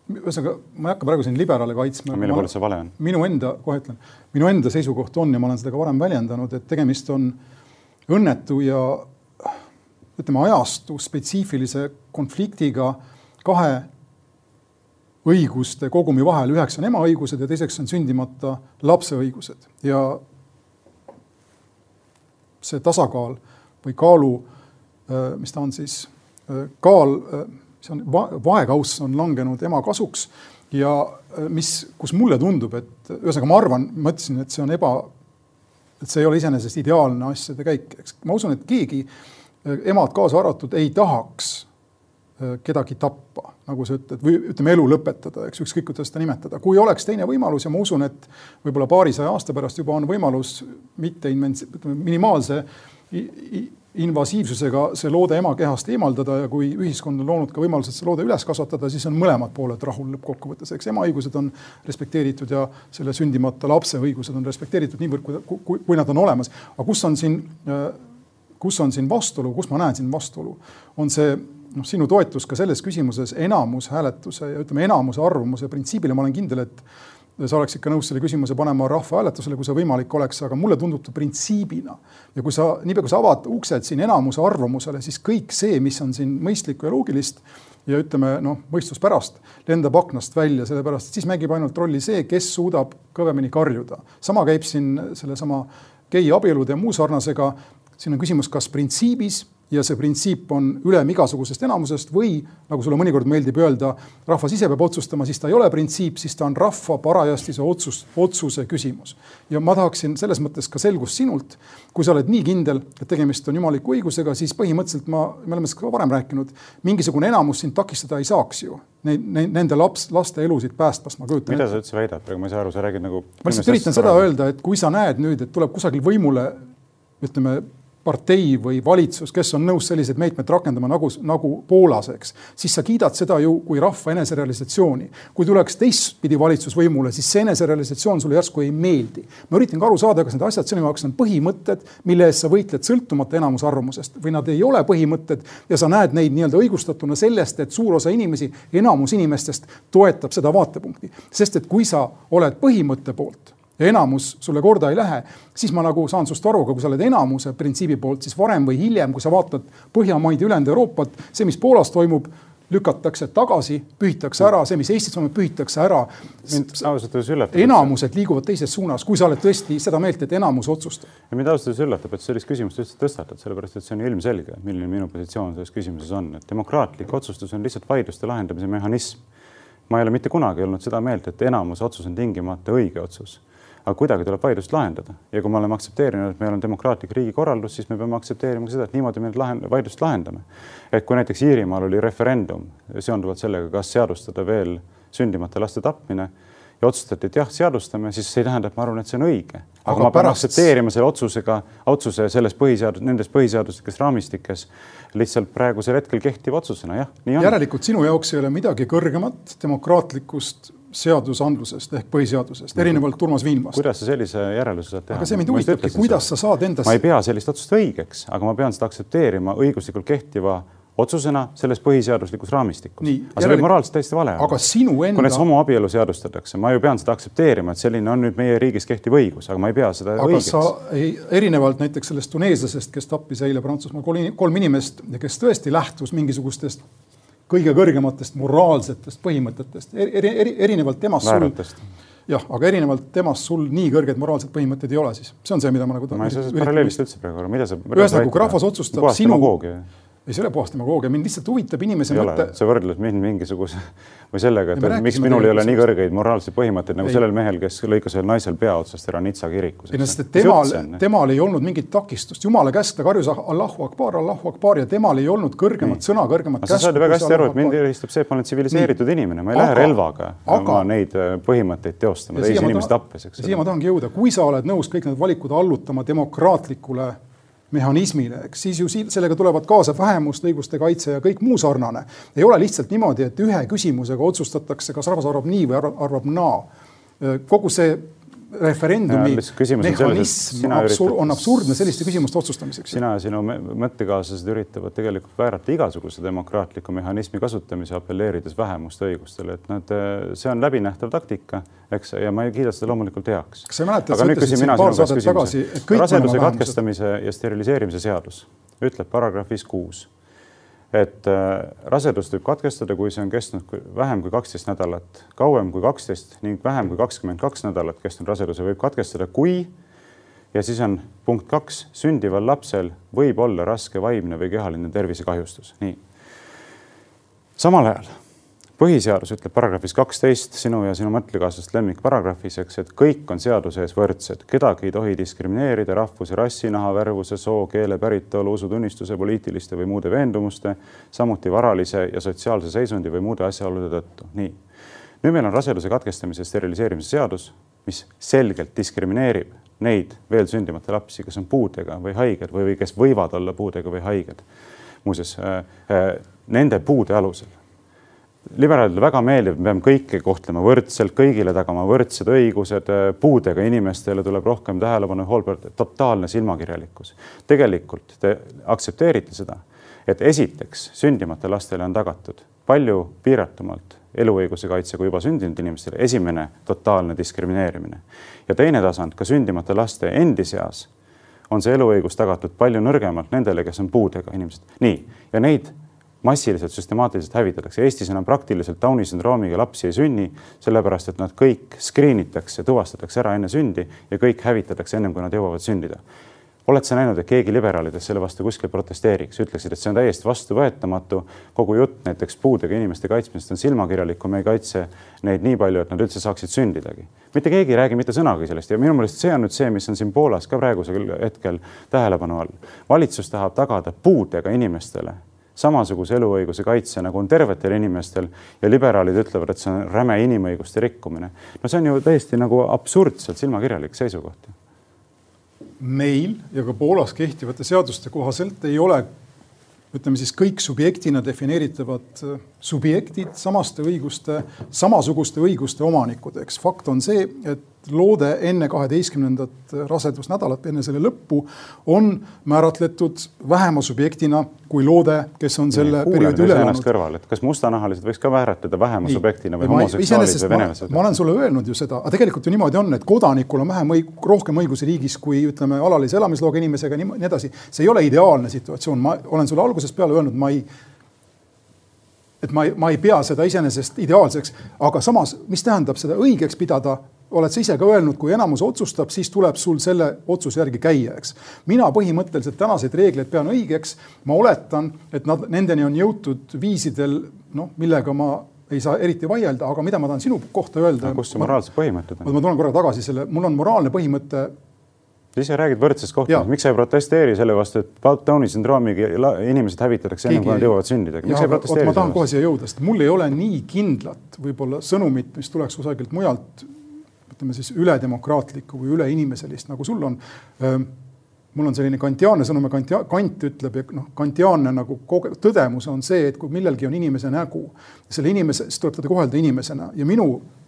ühesõnaga, ma ei hakka praegu siin liberaale kaitsma. mille poolest see vale on? minu enda, kohe ütlen, minu enda seisukoht on ja ma olen seda ka varem väljendanud, et tegemist on õnnetu ja ütleme, ajastu spetsiifilise konfliktiga kahe õiguste kogumi vahel, üheks on ema õigused ja teiseks on sündimata lapse õigused ja see tasakaal või kaalu, mis ta on siis, kaal see on va, vaekauss on langenud ema kasuks ja äh, mis, kus mulle tundub, et ühesõnaga ma arvan, ma ütlesin, et see on eba, et see ei ole iseenesest ideaalne asjade käik, eks ma usun, et keegi, äh, emad kaasa arvatud, ei tahaks äh, kedagi tappa, nagu sa ütled, või ütleme, elu lõpetada, eks ükskõik, kuidas seda nimetada. kui oleks teine võimalus ja ma usun, et võib-olla paarisaja aasta pärast juba on võimalus mitte invents-, ütleme minimaalse invasiivsusega see loode emakehast eemaldada ja kui ühiskond on loonud ka võimalused see loode üles kasvatada, siis on mõlemad pooled rahul lõppkokkuvõttes, eks ema õigused on respekteeritud ja selle sündimata lapse õigused on respekteeritud niivõrd, kui, kui, kui nad on olemas. aga kus on siin, kus on siin vastuolu, kus ma näen siin vastuolu, on see noh, sinu toetus ka selles küsimuses enamushääletuse ja ütleme, enamuse arvamuse printsiibile, ma olen kindel, et sa oleks ikka nõus selle küsimuse panema rahvahääletusele, kui see võimalik oleks, aga mulle tundub ta printsiibina. ja kui sa, niipea kui sa avad uksed siin enamuse arvamusele, siis kõik see, mis on siin mõistlikku ja loogilist ja ütleme noh, mõistuspärast, lendab aknast välja, sellepärast siis mängib ainult rolli see, kes suudab kõvemini karjuda. sama käib siin sellesama gei abielude ja muu sarnasega. siin on küsimus, kas printsiibis ja see printsiip on ülem igasugusest enamusest või nagu sulle mõnikord meeldib öelda, rahvas ise peab otsustama, siis ta ei ole printsiip, siis ta on rahva parajasti see otsus, otsuse küsimus. ja ma tahaksin selles mõttes ka selgust sinult, kui sa oled nii kindel, et tegemist on jumaliku õigusega, siis põhimõtteliselt ma, me oleme sellest ka varem rääkinud, mingisugune enamus sind takistada ei saaks ju neid, neid, nende laps, laste elusid päästmast, ma kujutan ette. mida sa üldse väidad, praegu ma ei saa aru, sa räägid nagu. ma lihtsalt üritan seda öelda, et kui sa näed nüüd, et tuleb kusagil võimule ütleme partei või valitsus, kes on nõus selliseid meetmeid rakendama nagu, nagu Poolas, eks, siis sa kiidad seda ju kui rahva eneserealisatsiooni. kui tuleks teistpidi valitsus võimule, siis see eneserealisatsioon sulle järsku ei meeldi. ma üritan ka aru saada, kas need asjad sinu jaoks on põhimõtted, mille eest sa võitled sõltumata enamuse arvamusest või nad ei ole põhimõtted ja sa näed neid nii-öelda õigustatuna sellest, et suur osa inimesi, enamus inimestest toetab seda vaatepunkti. sest et kui sa oled põhimõtte poolt ja enamus sulle korda ei lähe, siis ma nagu saan sinust aru, aga kui sa oled enamuse printsiibi poolt, siis varem või hiljem, kui sa vaatad Põhjamaid ja ülejäänud Euroopat, see, mis Poolas toimub, lükatakse tagasi, pühitakse ära, see, mis Eestis toimub, pühitakse ära. mind ausalt öeldes üllatab. enamused liiguvad teises suunas, kui sa oled tõesti seda meelt, et enamus otsustab. ja mind ausalt öeldes üllatab, et sellist küsimust üldse tõstatad, sellepärast et see on ilmselge, milline minu positsioon selles küsimuses on, et demokraatlik otsustus on lihtsalt vaidluste lahendamise mehhanism. ma ei ole mitte kunagi olnud seda meelt, et enamuse otsus on tingimata õige otsus aga kuidagi tuleb vaidlust lahendada ja kui me oleme aktsepteerinud, et meil on demokraatlik riigikorraldus, siis me peame aktsepteerima ka seda, et niimoodi me lahend-, vaidlust lahendame. et kui näiteks Iirimaal oli referendum seonduvalt sellega, kas seadustada veel sündimata laste tapmine ja otsustati, et jah, seadustame, siis see ei tähenda, et ma arvan, et see on õige. aga, aga ma pean pärast... aktsepteerima selle otsusega, otsuse selles põhiseadus, nendes põhiseaduslikes raamistikes lihtsalt praegusel hetkel kehtiva otsusena, jah, järelikult sinu jaoks ei ole midagi kõrgemat demokraatlikust seadusandlusest ehk põhiseadusest, erinevalt Urmas Viilmast. kuidas sa sellise järelduse saad teha? aga see mind huvitabki, kuidas sa saad endas. ma ei pea sellist otsust õigeks, aga ma pean seda aktsepteerima õiguslikult kehtiva otsusena selles põhiseaduslikus raamistikus. aga see võib moraalselt täiesti vale olla. aga sinu enda. kui näiteks homoabielu seadustatakse, ma ju pean seda aktsepteerima, et selline on nüüd meie riigis kehtiv õigus, aga ma ei pea seda aga õigeks. sa ei, erinevalt näiteks sellest tuneeslasest, kes tappis eile Prantsusmaal kolm inimest ja kes tõesti lähtus mingisugustest kõige kõrgematest moraalsetest põhimõtetest eri, eri, erinevalt temast sul. jah, aga erinevalt temast sul nii kõrgeid moraalseid põhimõtteid ei ole siis, see on see, mida ma nagu. ma ei saa seda paralleelist üldse praegu aru, mida sa. ühesõnaga, kui rahvas otsustab sinu, ei, see ei ole puhas demagoogia, mind lihtsalt huvitab inimese mõte. sa võrdled mind mingisuguse või sellega, et, et miks minul ei ole nii kõrgeid moraalseid põhimõtteid nagu ei. sellel mehel, kes lõikas ühel naisel pea otsast ära Nitsa kirikus. ei no sest, et temal, temal ei olnud mingit takistust, jumala käsk, ta karjus Allahu Akbar, Allahu Akbar ja temal ei olnud kõrgemat nii. sõna, kõrgemat käsku. sa saad ju väga hästi aru, et mind eristab see, et ma olen tsiviliseeritud inimene, ma ei aga, lähe relvaga aga, neid äh, põhimõtteid teostama teisi inimesi tappes, eks. siia ma tahangi jõuda, kui sa oled nõus kõik need valikud allutama demokraatlikule mehhanismile, eks siis ju sellega tulevad kaasa vähemuste õiguste kaitse ja kõik muu sarnane. ei ole lihtsalt niimoodi, et ühe küsimusega otsustatakse, kas rahvas arvab nii või arvab naa. kogu see referendumi mehhanism absur on absurdne selliste küsimuste otsustamiseks. sina ja sinu mõttekaaslased üritavad tegelikult väärata igasuguse demokraatliku mehhanismi kasutamise, apelleerides vähemuste õigustele, et nad, see on läbinähtav taktika, eks, ja ma ei kiida seda loomulikult heaks. kas sa mäletad, sa ütlesid siin paar saadet tagasi, et kõik raseduse katkestamise ja steriliseerimise seadus ütleb paragrahvis kuus et äh, rasedust võib katkestada, kui see on kestnud vähem kui kaksteist nädalat, kauem kui kaksteist ning vähem kui kakskümmend kaks nädalat kestnud raseduse võib katkestada, kui ja siis on punkt kaks, sündival lapsel võib olla raske vaimne või kehaline tervisekahjustus, nii. samal ajal põhiseadus ütleb paragrahvis kaksteist sinu ja sinu mõttekaaslaste lemmikparagrahvis, eks, et kõik on seaduse ees võrdsed, kedagi ei tohi diskrimineerida rahvuse, rassi, nahavärvuse, soo, keele, päritolu, usutunnistuse, poliitiliste või muude veendumuste, samuti varalise ja sotsiaalse seisundi või muude asjaolude tõttu. nii. nüüd meil on raseduse katkestamise ja steriliseerimise seadus, mis selgelt diskrimineerib neid veel sündimata lapsi, kes on puudega või haiged või, või kes võivad olla puudega või haiged. muuseas äh, äh, nende puude alusel liberaalidele väga meeldib, me peame kõiki kohtlema võrdselt, kõigile tagama võrdsed õigused, puudega inimestele tuleb rohkem tähelepanu, totaalne silmakirjalikkus. tegelikult te aktsepteerite seda, et esiteks sündimata lastele on tagatud palju piiratumalt eluõiguse kaitse kui juba sündinud inimestele, esimene totaalne diskrimineerimine. ja teine tasand, ka sündimata laste endi seas on see eluõigus tagatud palju nõrgemalt nendele, kes on puudega inimesed. nii, ja neid massiliselt, süstemaatiliselt hävitatakse. Eestis enam praktiliselt Downi sündroomiga lapsi ei sünni, sellepärast et nad kõik screen itakse, tuvastatakse ära enne sündi ja kõik hävitatakse ennem, kui nad jõuavad sündida. oled sa näinud, et keegi liberaalidest selle vastu kuskil protesteeriks, ütleksid, et see on täiesti vastuvõetamatu. kogu jutt näiteks puudega inimeste kaitsmisest on silmakirjalik, kui me ei kaitse neid nii palju, et nad üldse saaksid sündidagi. mitte keegi ei räägi mitte sõnagi sellest ja minu meelest see on nüüd see, mis on siin Poolas ka praegusel hetkel tähelepanu all. valitsus tahab tagada puudega inimestele samasuguse eluõiguse kaitse, nagu on tervetel inimestel ja liberaalid ütlevad, et see on räme inimõiguste rikkumine. no see on ju täiesti nagu absurdselt silmakirjalik seisukoht meil ja ka Poolas kehtivate seaduste kohaselt ei ole ütleme siis kõik subjektina defineeritavad äh, subjektid samaste õiguste, samasuguste õiguste omanikud, eks fakt on see, et loode enne kaheteistkümnendat rasedusnädalat, enne selle lõppu, on määratletud vähema subjektina kui loode, kes on selle Nii, perioodi üle elanud. kõrval, et kas mustanahalised võiks ka määratleda vähema Nii. subjektina või homoseksuaalid või venelased? ma olen sulle öelnud ju seda, aga tegelikult ju niimoodi on, et kodanikul on vähem õig-, rohkem õigusi riigis kui ütleme, alalise elamisloaga inimesega, nii edasi. see ei ole ideaalne situatsioon, ma olen sulle algusest peale öelnud, ma ei et ma ei, ma ei pea seda iseenesest ideaalseks, aga samas, mis tähendab seda õigeks pidada, oled sa ise ka öelnud, kui enamus otsustab, siis tuleb sul selle otsuse järgi käia, eks. mina põhimõtteliselt tänaseid reegleid pean õigeks. ma oletan, et nad, nendeni on jõutud viisidel, noh, millega ma ei saa eriti vaielda, aga mida ma tahan sinu kohta öelda. kus see moraalsed põhimõtted on? ma tulen korra tagasi selle, mul on moraalne põhimõte sa ise räägid võrdsest kohtlemisest, miks sa ei protesteeri selle vastu, et Downi sündroomiga inimesed hävitatakse enne, kui nad jõuavad sündida, miks sa ei protesteeri? ma tahan kohe siia jõuda, sest mul ei ole nii kindlat võib-olla sõnumit, mis tuleks kusagilt mujalt ütleme siis üledemokraatlikku või üleinimiselist, nagu sul on. mul on selline kantiaanne sõnum ja kantia-, Kant ütleb ja noh, kantiaanne nagu koge-, tõdemus on see, et kui millelgi on inimese nägu, selle inimese, siis tuleb teda kohelda inimesena ja minu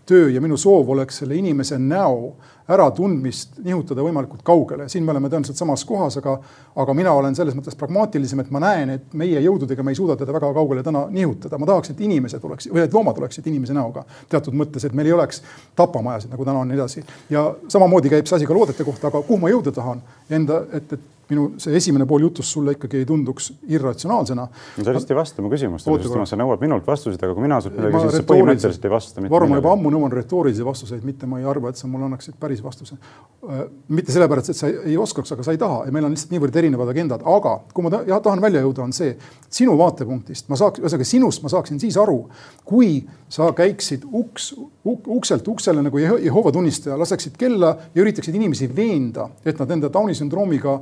töö ja minu soov oleks selle inimese näo äratundmist nihutada võimalikult kaugele. siin me oleme tõenäoliselt samas kohas, aga, aga mina olen selles mõttes pragmaatilisem, et ma näen, et meie jõududega me ei suuda teda väga kaugele täna nihutada. ma tahaks, et inimesed oleks või et loomad oleksid inimese näoga teatud mõttes, et meil ei oleks tapamajasid nagu täna on ja nii edasi. ja samamoodi käib see asi ka loodete kohta, aga kuhu ma jõuda tahan enda, et, et minu see esimene pool jutust sulle ikkagi ei tunduks irratsionaalsena. sa lihtsalt ei vasta mu küsimustele, sest sa nõuad minult vastuseid, aga kui mina sult midagi küsin, siis põhimõtteliselt ei vasta. Varro, ma juba ammu nõuan retoorilisi vastuseid, mitte ma ei arva, et sa mulle annaksid päris vastuse. Äh, mitte sellepärast, et sa ei oskaks, aga sa ei taha ja meil on lihtsalt niivõrd erinevad agendad, aga kui ma ta, tahan välja jõuda, on see, sinu vaatepunktist ma saaks, ühesõnaga sinust ma saaksin siis aru, kui sa käiksid uks, ukselt uksele nagu Jehova tunnistaja, laseksid kella ja üritaksid inimesi veenda, et nad enda Downi sündroomiga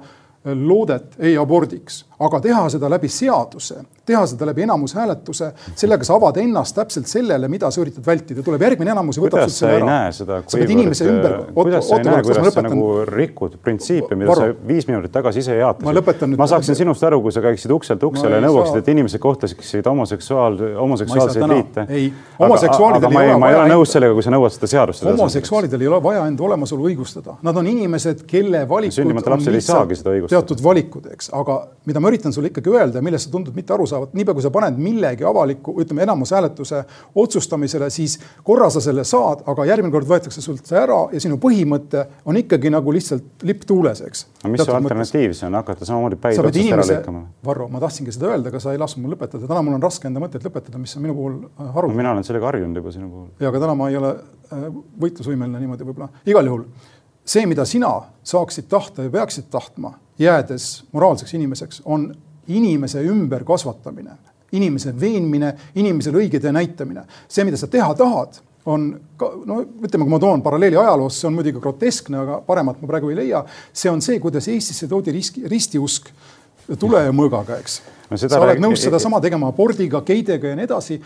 loodet ei abordiks, aga teha seda läbi seaduse, teha seda läbi enamushääletuse, sellega sa avad ennast täpselt sellele, mida sa üritad vältida, tuleb järgmine enamus ja võtab sult selle ära. sa pead inimese ümber. kuidas sa ei näe, kuidas sa nagu rikud printsiipe, mida Varu. sa viis minutit tagasi ise jaatasid? ma saaksin sinust aru, kui sa käiksid ukselt uksele ja nõuaksid, et inimesed kohtasid homoseksuaal, homoseksuaalseid liite. ei, homoseksuaalidel ei ole ma ei ole nõus sellega, kui sa nõuad seda seadustada. homoseksuaalidel ei ole vaja enda olemasolu õigustada, nad on inimesed, kelle valikud seda õigustada teatud valikud, eks, aga mida ma üritan sulle ikkagi öelda, millest sa tundud mitte aru saavat, niipea kui sa paned millegi avaliku, ütleme enamushääletuse otsustamisele, siis korra sa selle saad, aga järgmine kord võetakse sult see ära ja sinu põhimõte on ikkagi nagu lihtsalt lipp tuules, eks. no mis su alternatiiv siis on, hakata samamoodi päid otsast inimese... ära lõikama? Varro, ma tahtsingi seda öelda, aga sa ei lasknud mul lõpetada, täna mul on raske enda mõtteid lõpetada, mis on minu puhul äh, haruldane no,. mina olen sellega harjunud juba sinu puhul. ja, aga täna ma ei ole äh, võitlusvõimeline niimoodi võib-olla, igal juhul see, mida sina saaksid tahta ja peaksid tahtma, jäädes moraalseks inimeseks, on inimese ümberkasvatamine, inimese veenmine, inimesele õige tee näitamine. see, mida sa teha tahad, on ka, no ütleme, kui ma toon paralleeli ajaloost, see on muidugi groteskne, aga paremat ma praegu ei leia. see on see, kuidas Eestisse toodi riski, ristiusk tule ja mõõgaga, eks no. sa oled nõus sedasama tegema abordiga, geidega ja nii edasi.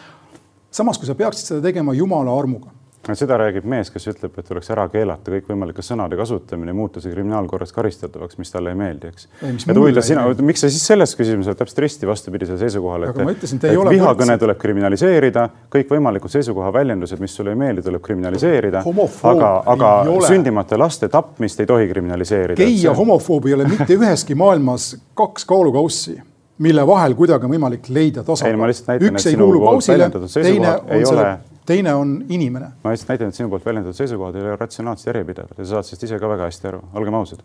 samas, kui sa peaksid seda tegema jumala armuga seda räägib mees, kes ütleb, et tuleks ära keelata kõikvõimalike sõnade kasutamine, muuta see kriminaalkorras karistatavaks, mis talle ei meeldi, eks. et huvitav, sina, miks sa siis selles küsimuses täpselt risti vastupidisele seisukohale, et, ütlesin, et vihakõne tuleb kriminaliseerida, kõikvõimalikud seisukoha väljendused, mis sulle ei meeldi, tuleb kriminaliseerida, aga, aga sündimata laste tapmist ei tohi kriminaliseerida. gei ja homofoob ei ole mitte üheski maailmas kaks kaalukaussi mille vahel kuidagi on võimalik leida tasakaal. üks ei kuulu kausile, teine on selle teine on inimene. ma lihtsalt näitan, et sinu poolt väljendatud seisukohad ei ole ratsionaalselt järjepidevad ja sa saad sellest ise ka väga hästi aru, olgem ausad.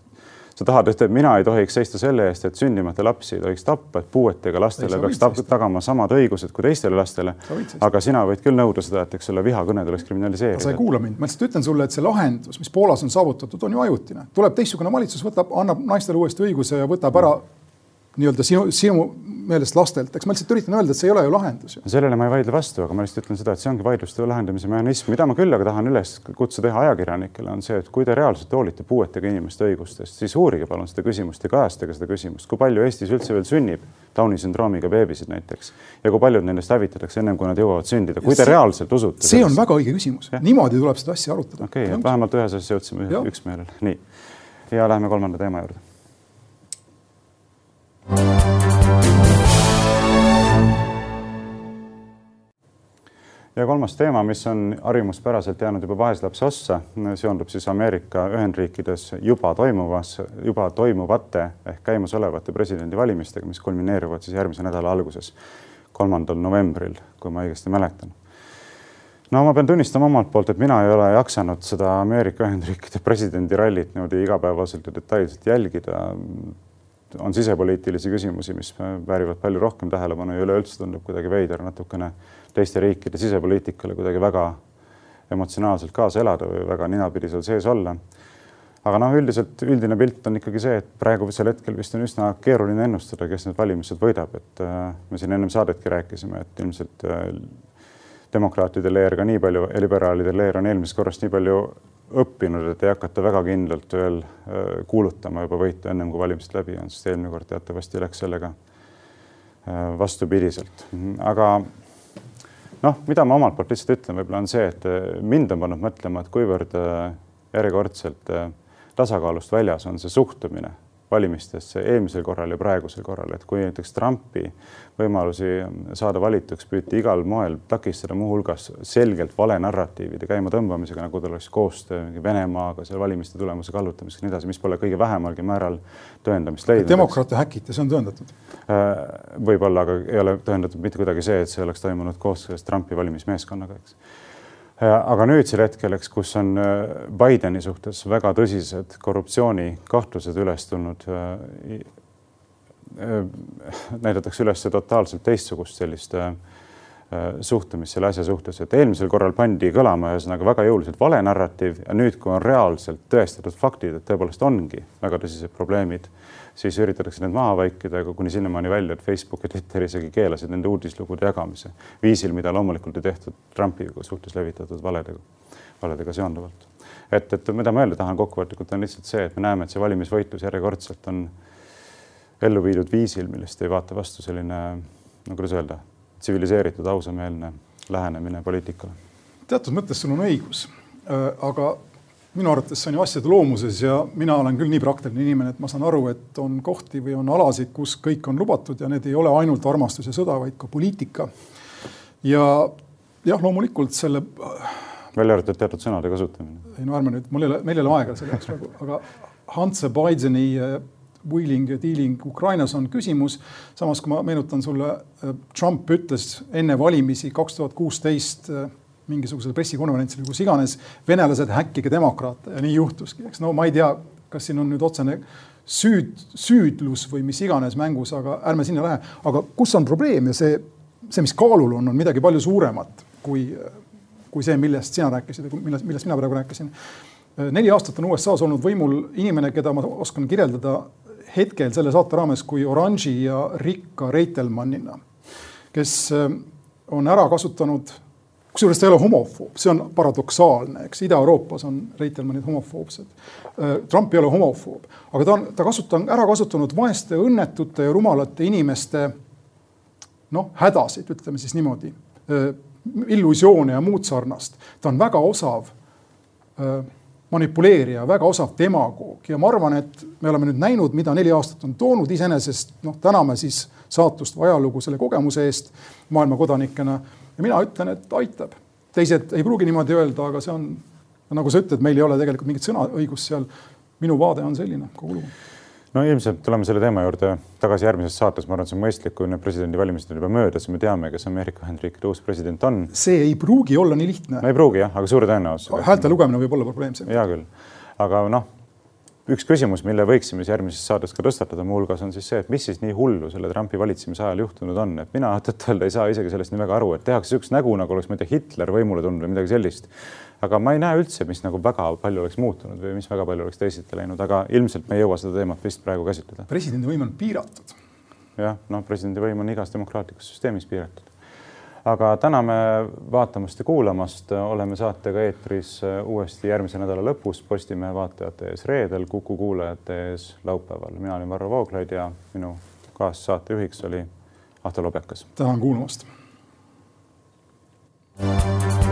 sa tahad, et mina ei tohiks seista selle eest, et sündimata lapsi ei tohiks tappa, et puuetega lastele peaks ta tagama samad õigused kui teistele lastele. aga sina võid küll nõuda seda, et eks ole, vihakõne tuleks kriminaliseerida. sa ei kuula mind, ma lihtsalt ütlen sulle, et see lahendus, mis Poolas on saavutatud, on ju ajutine. tuleb teistsugune valitsus, võtab, annab naistele uuesti õiguse ja võtab ära nii-öelda sinu, sinu meelest lastelt, eks ma lihtsalt üritan öelda, et see ei ole ju lahendus sellele ma ei vaidle vastu, aga ma lihtsalt ütlen seda, et see ongi vaidluste lahendamise mehhanism, mida ma küll aga tahan üles kutse teha ajakirjanikele, on see, et kui te reaalselt hoolite puuetega inimeste õigustest, siis uurige palun seda küsimust ja kajastage seda küsimust, kui palju Eestis üldse veel sünnib Downi sündroomiga beebisid näiteks? Ja kui paljud nendest hävitatakse ennem, kui nad jõuavad sündida, kui te see, reaalselt usute. see on väga õige küsimus, niimoodi tuleb seda asja arutada. okei okay,, vähemalt ühes asjas jõudsime üksmeelele, nii. ja läheme kolmanda teema juurde ja kolmas teema, mis on harjumuspäraselt jäänud juba vaeslapse ossa, seondub siis Ameerika Ühendriikides juba toimuvas, juba toimuvate ehk käimasolevate presidendivalimistega, mis kulmineeruvad siis järgmise nädala alguses, kolmandal novembril, kui ma õigesti mäletan. no ma pean tunnistama omalt poolt, et mina ei ole jaksanud seda Ameerika Ühendriikide presidendirallit niimoodi igapäevaselt ja detailselt jälgida on sisepoliitilisi küsimusi, mis väärivad palju rohkem tähelepanu ja üleüldse tundub kuidagi veider natukene teiste riikide sisepoliitikale kuidagi väga emotsionaalselt kaasa elada või väga ninapidi seal sees olla. aga noh, üldiselt üldine pilt on ikkagi see, et praegusel hetkel vist on üsna keeruline ennustada, kes need valimised võidab, et äh, me siin ennem saadetki rääkisime, et ilmselt äh, demokraatide leer ka nii palju ja liberaalide leer on eelmisest korrast nii palju õppinud, et ei hakata väga kindlalt veel äh, kuulutama juba võitu ennem kui valimised läbi on, sest eelmine kord teatavasti läks sellega äh, vastupidiselt. aga noh, mida ma omalt poolt lihtsalt ütlen, võib-olla on see, et äh, mind on pannud mõtlema, et kuivõrd järjekordselt tasakaalust väljas on see suhtumine valimistesse eelmisel korral ja praegusel korral, et kui näiteks Trumpi võimalusi saada valituks püüti igal moel takistada, muuhulgas selgelt vale narratiivide käimatõmbamisega, nagu tal oleks koostöö Venemaaga seal valimiste tulemuse kallutamiseks ja nii edasi, mis pole kõige vähemalgi määral tõendamist leidnud. demokraate häkiti, see on tõendatud? Äh, võib-olla, aga ei ole tõendatud mitte kuidagi see, et see oleks toimunud koostöös Trumpi valimismeeskonnaga, eks aga nüüdsel hetkel, eks, kus on äh, Bideni suhtes väga tõsised korruptsioonikahtlused üles tulnud, äh, äh, näidatakse üles totaalselt teistsugust sellist suhtumist selle asja suhtes, et eelmisel korral pandi kõlama ühesõnaga väga jõuliselt vale narratiiv ja nüüd, kui on reaalselt tõestatud faktid, et tõepoolest ongi väga tõsised probleemid siis üritatakse need maha vaikida, aga kuni sinnamaani välja, et Facebook ja Twitter isegi keelasid nende uudislugude jagamise viisil, mida loomulikult ei tehtud Trumpi suhtes levitatud valedega, valedega seonduvalt. et, et mida ma öelda tahan kokkuvõtlikult, on lihtsalt see, et me näeme, et see valimisvõitlus järjekordselt on ellu viidud viisil, millest ei vaata vastu selline, no kuidas öelda, tsiviliseeritud, ausameelne lähenemine poliitikale. teatud mõttes sul on õigus, aga minu arvates see on ju asjade loomuses ja mina olen küll nii praktiline inimene, et ma saan aru, et on kohti või on alasid, kus kõik on lubatud ja need ei ole ainult armastus ja sõda, vaid ka poliitika. ja jah, loomulikult selle. välja arvatud teatud sõnade kasutamine. ei no ärme nüüd, mul ei ole, meil ei ole aega selle jaoks praegu, aga Hunter Bideni äh, wheeling ja dealing Ukrainas on küsimus. samas, kui ma meenutan sulle, äh, Trump ütles enne valimisi kaks tuhat kuusteist äh, mingisugusel pressikonverentsil või kus iganes, venelased häkkige demokraate ja nii juhtuski, eks no ma ei tea, kas siin on nüüd otsene süüd, süüdlus või mis iganes mängus, aga ärme sinna lähe. aga kus on probleem ja see, see, mis kaalul on, on midagi palju suuremat kui, kui see, millest sina rääkisid ja millest, millest mina praegu rääkisin. neli aastat on USA-s olnud võimul inimene, keda ma oskan kirjeldada hetkel selle saate raames kui oranži ja rikka Reitelmannina, kes on ära kasutanud kusjuures ta ei ole homofoob, see on paradoksaalne, eks Ida-Euroopas on Reitelmannid homofoobsed. Äh, Trump ei ole homofoob, aga ta on, ta kasutab, ära kasutanud vaeste, õnnetute ja rumalate inimeste noh, hädasid, ütleme siis niimoodi, äh, illusioone ja muud sarnast. ta on väga osav äh, manipuleerija, väga osav demagoog ja ma arvan, et me oleme nüüd näinud, mida neli aastat on toonud, iseenesest noh, täname siis saatust või ajalugu selle kogemuse eest maailma kodanikena ja mina ütlen, et aitab. teised ei pruugi niimoodi öelda, aga see on, nagu sa ütled, meil ei ole tegelikult mingit sõnaõigust seal. minu vaade on selline kogu lugu no ilmselt tuleme selle teema juurde tagasi järgmises saates, ma arvan, see on mõistlik, kui need presidendivalimised on juba möödas ja me teame, kes Ameerika Ühendriikide uus president on. see ei pruugi olla nii lihtne. no ei pruugi jah, aga suure tõenäosusega. häälte lugemine võib olla probleemsem. hea küll, aga noh, üks küsimus, mille võiksime siis järgmises saates ka tõstatada muuhulgas on siis see, et mis siis nii hullu selle Trumpi valitsemise ajal juhtunud on, et mina tõtt-öelda ei saa isegi sellest nii väga aru, et tehakse niisugust nägu, nagu oleks, ma ei tea, Hitler võimule tulnud või midagi sellist. aga ma ei näe üldse, mis nagu väga palju oleks muutunud või mis väga palju oleks teisiti läinud, aga ilmselt me ei jõua seda teemat vist praegu käsitleda. presidendi võim on piiratud. jah, noh, presidendi võim on igas demokraatlikus süsteemis piiratud aga täname vaatamast ja kuulamast, oleme saatega eetris uuesti järgmise nädala lõpus Postimehe vaatajate ees reedel, Kuku kuulajate ees laupäeval. mina olin Varro Vooglaid ja minu kaassaatejuhiks oli Ahto Lobjakas. tänan kuulamast. thank you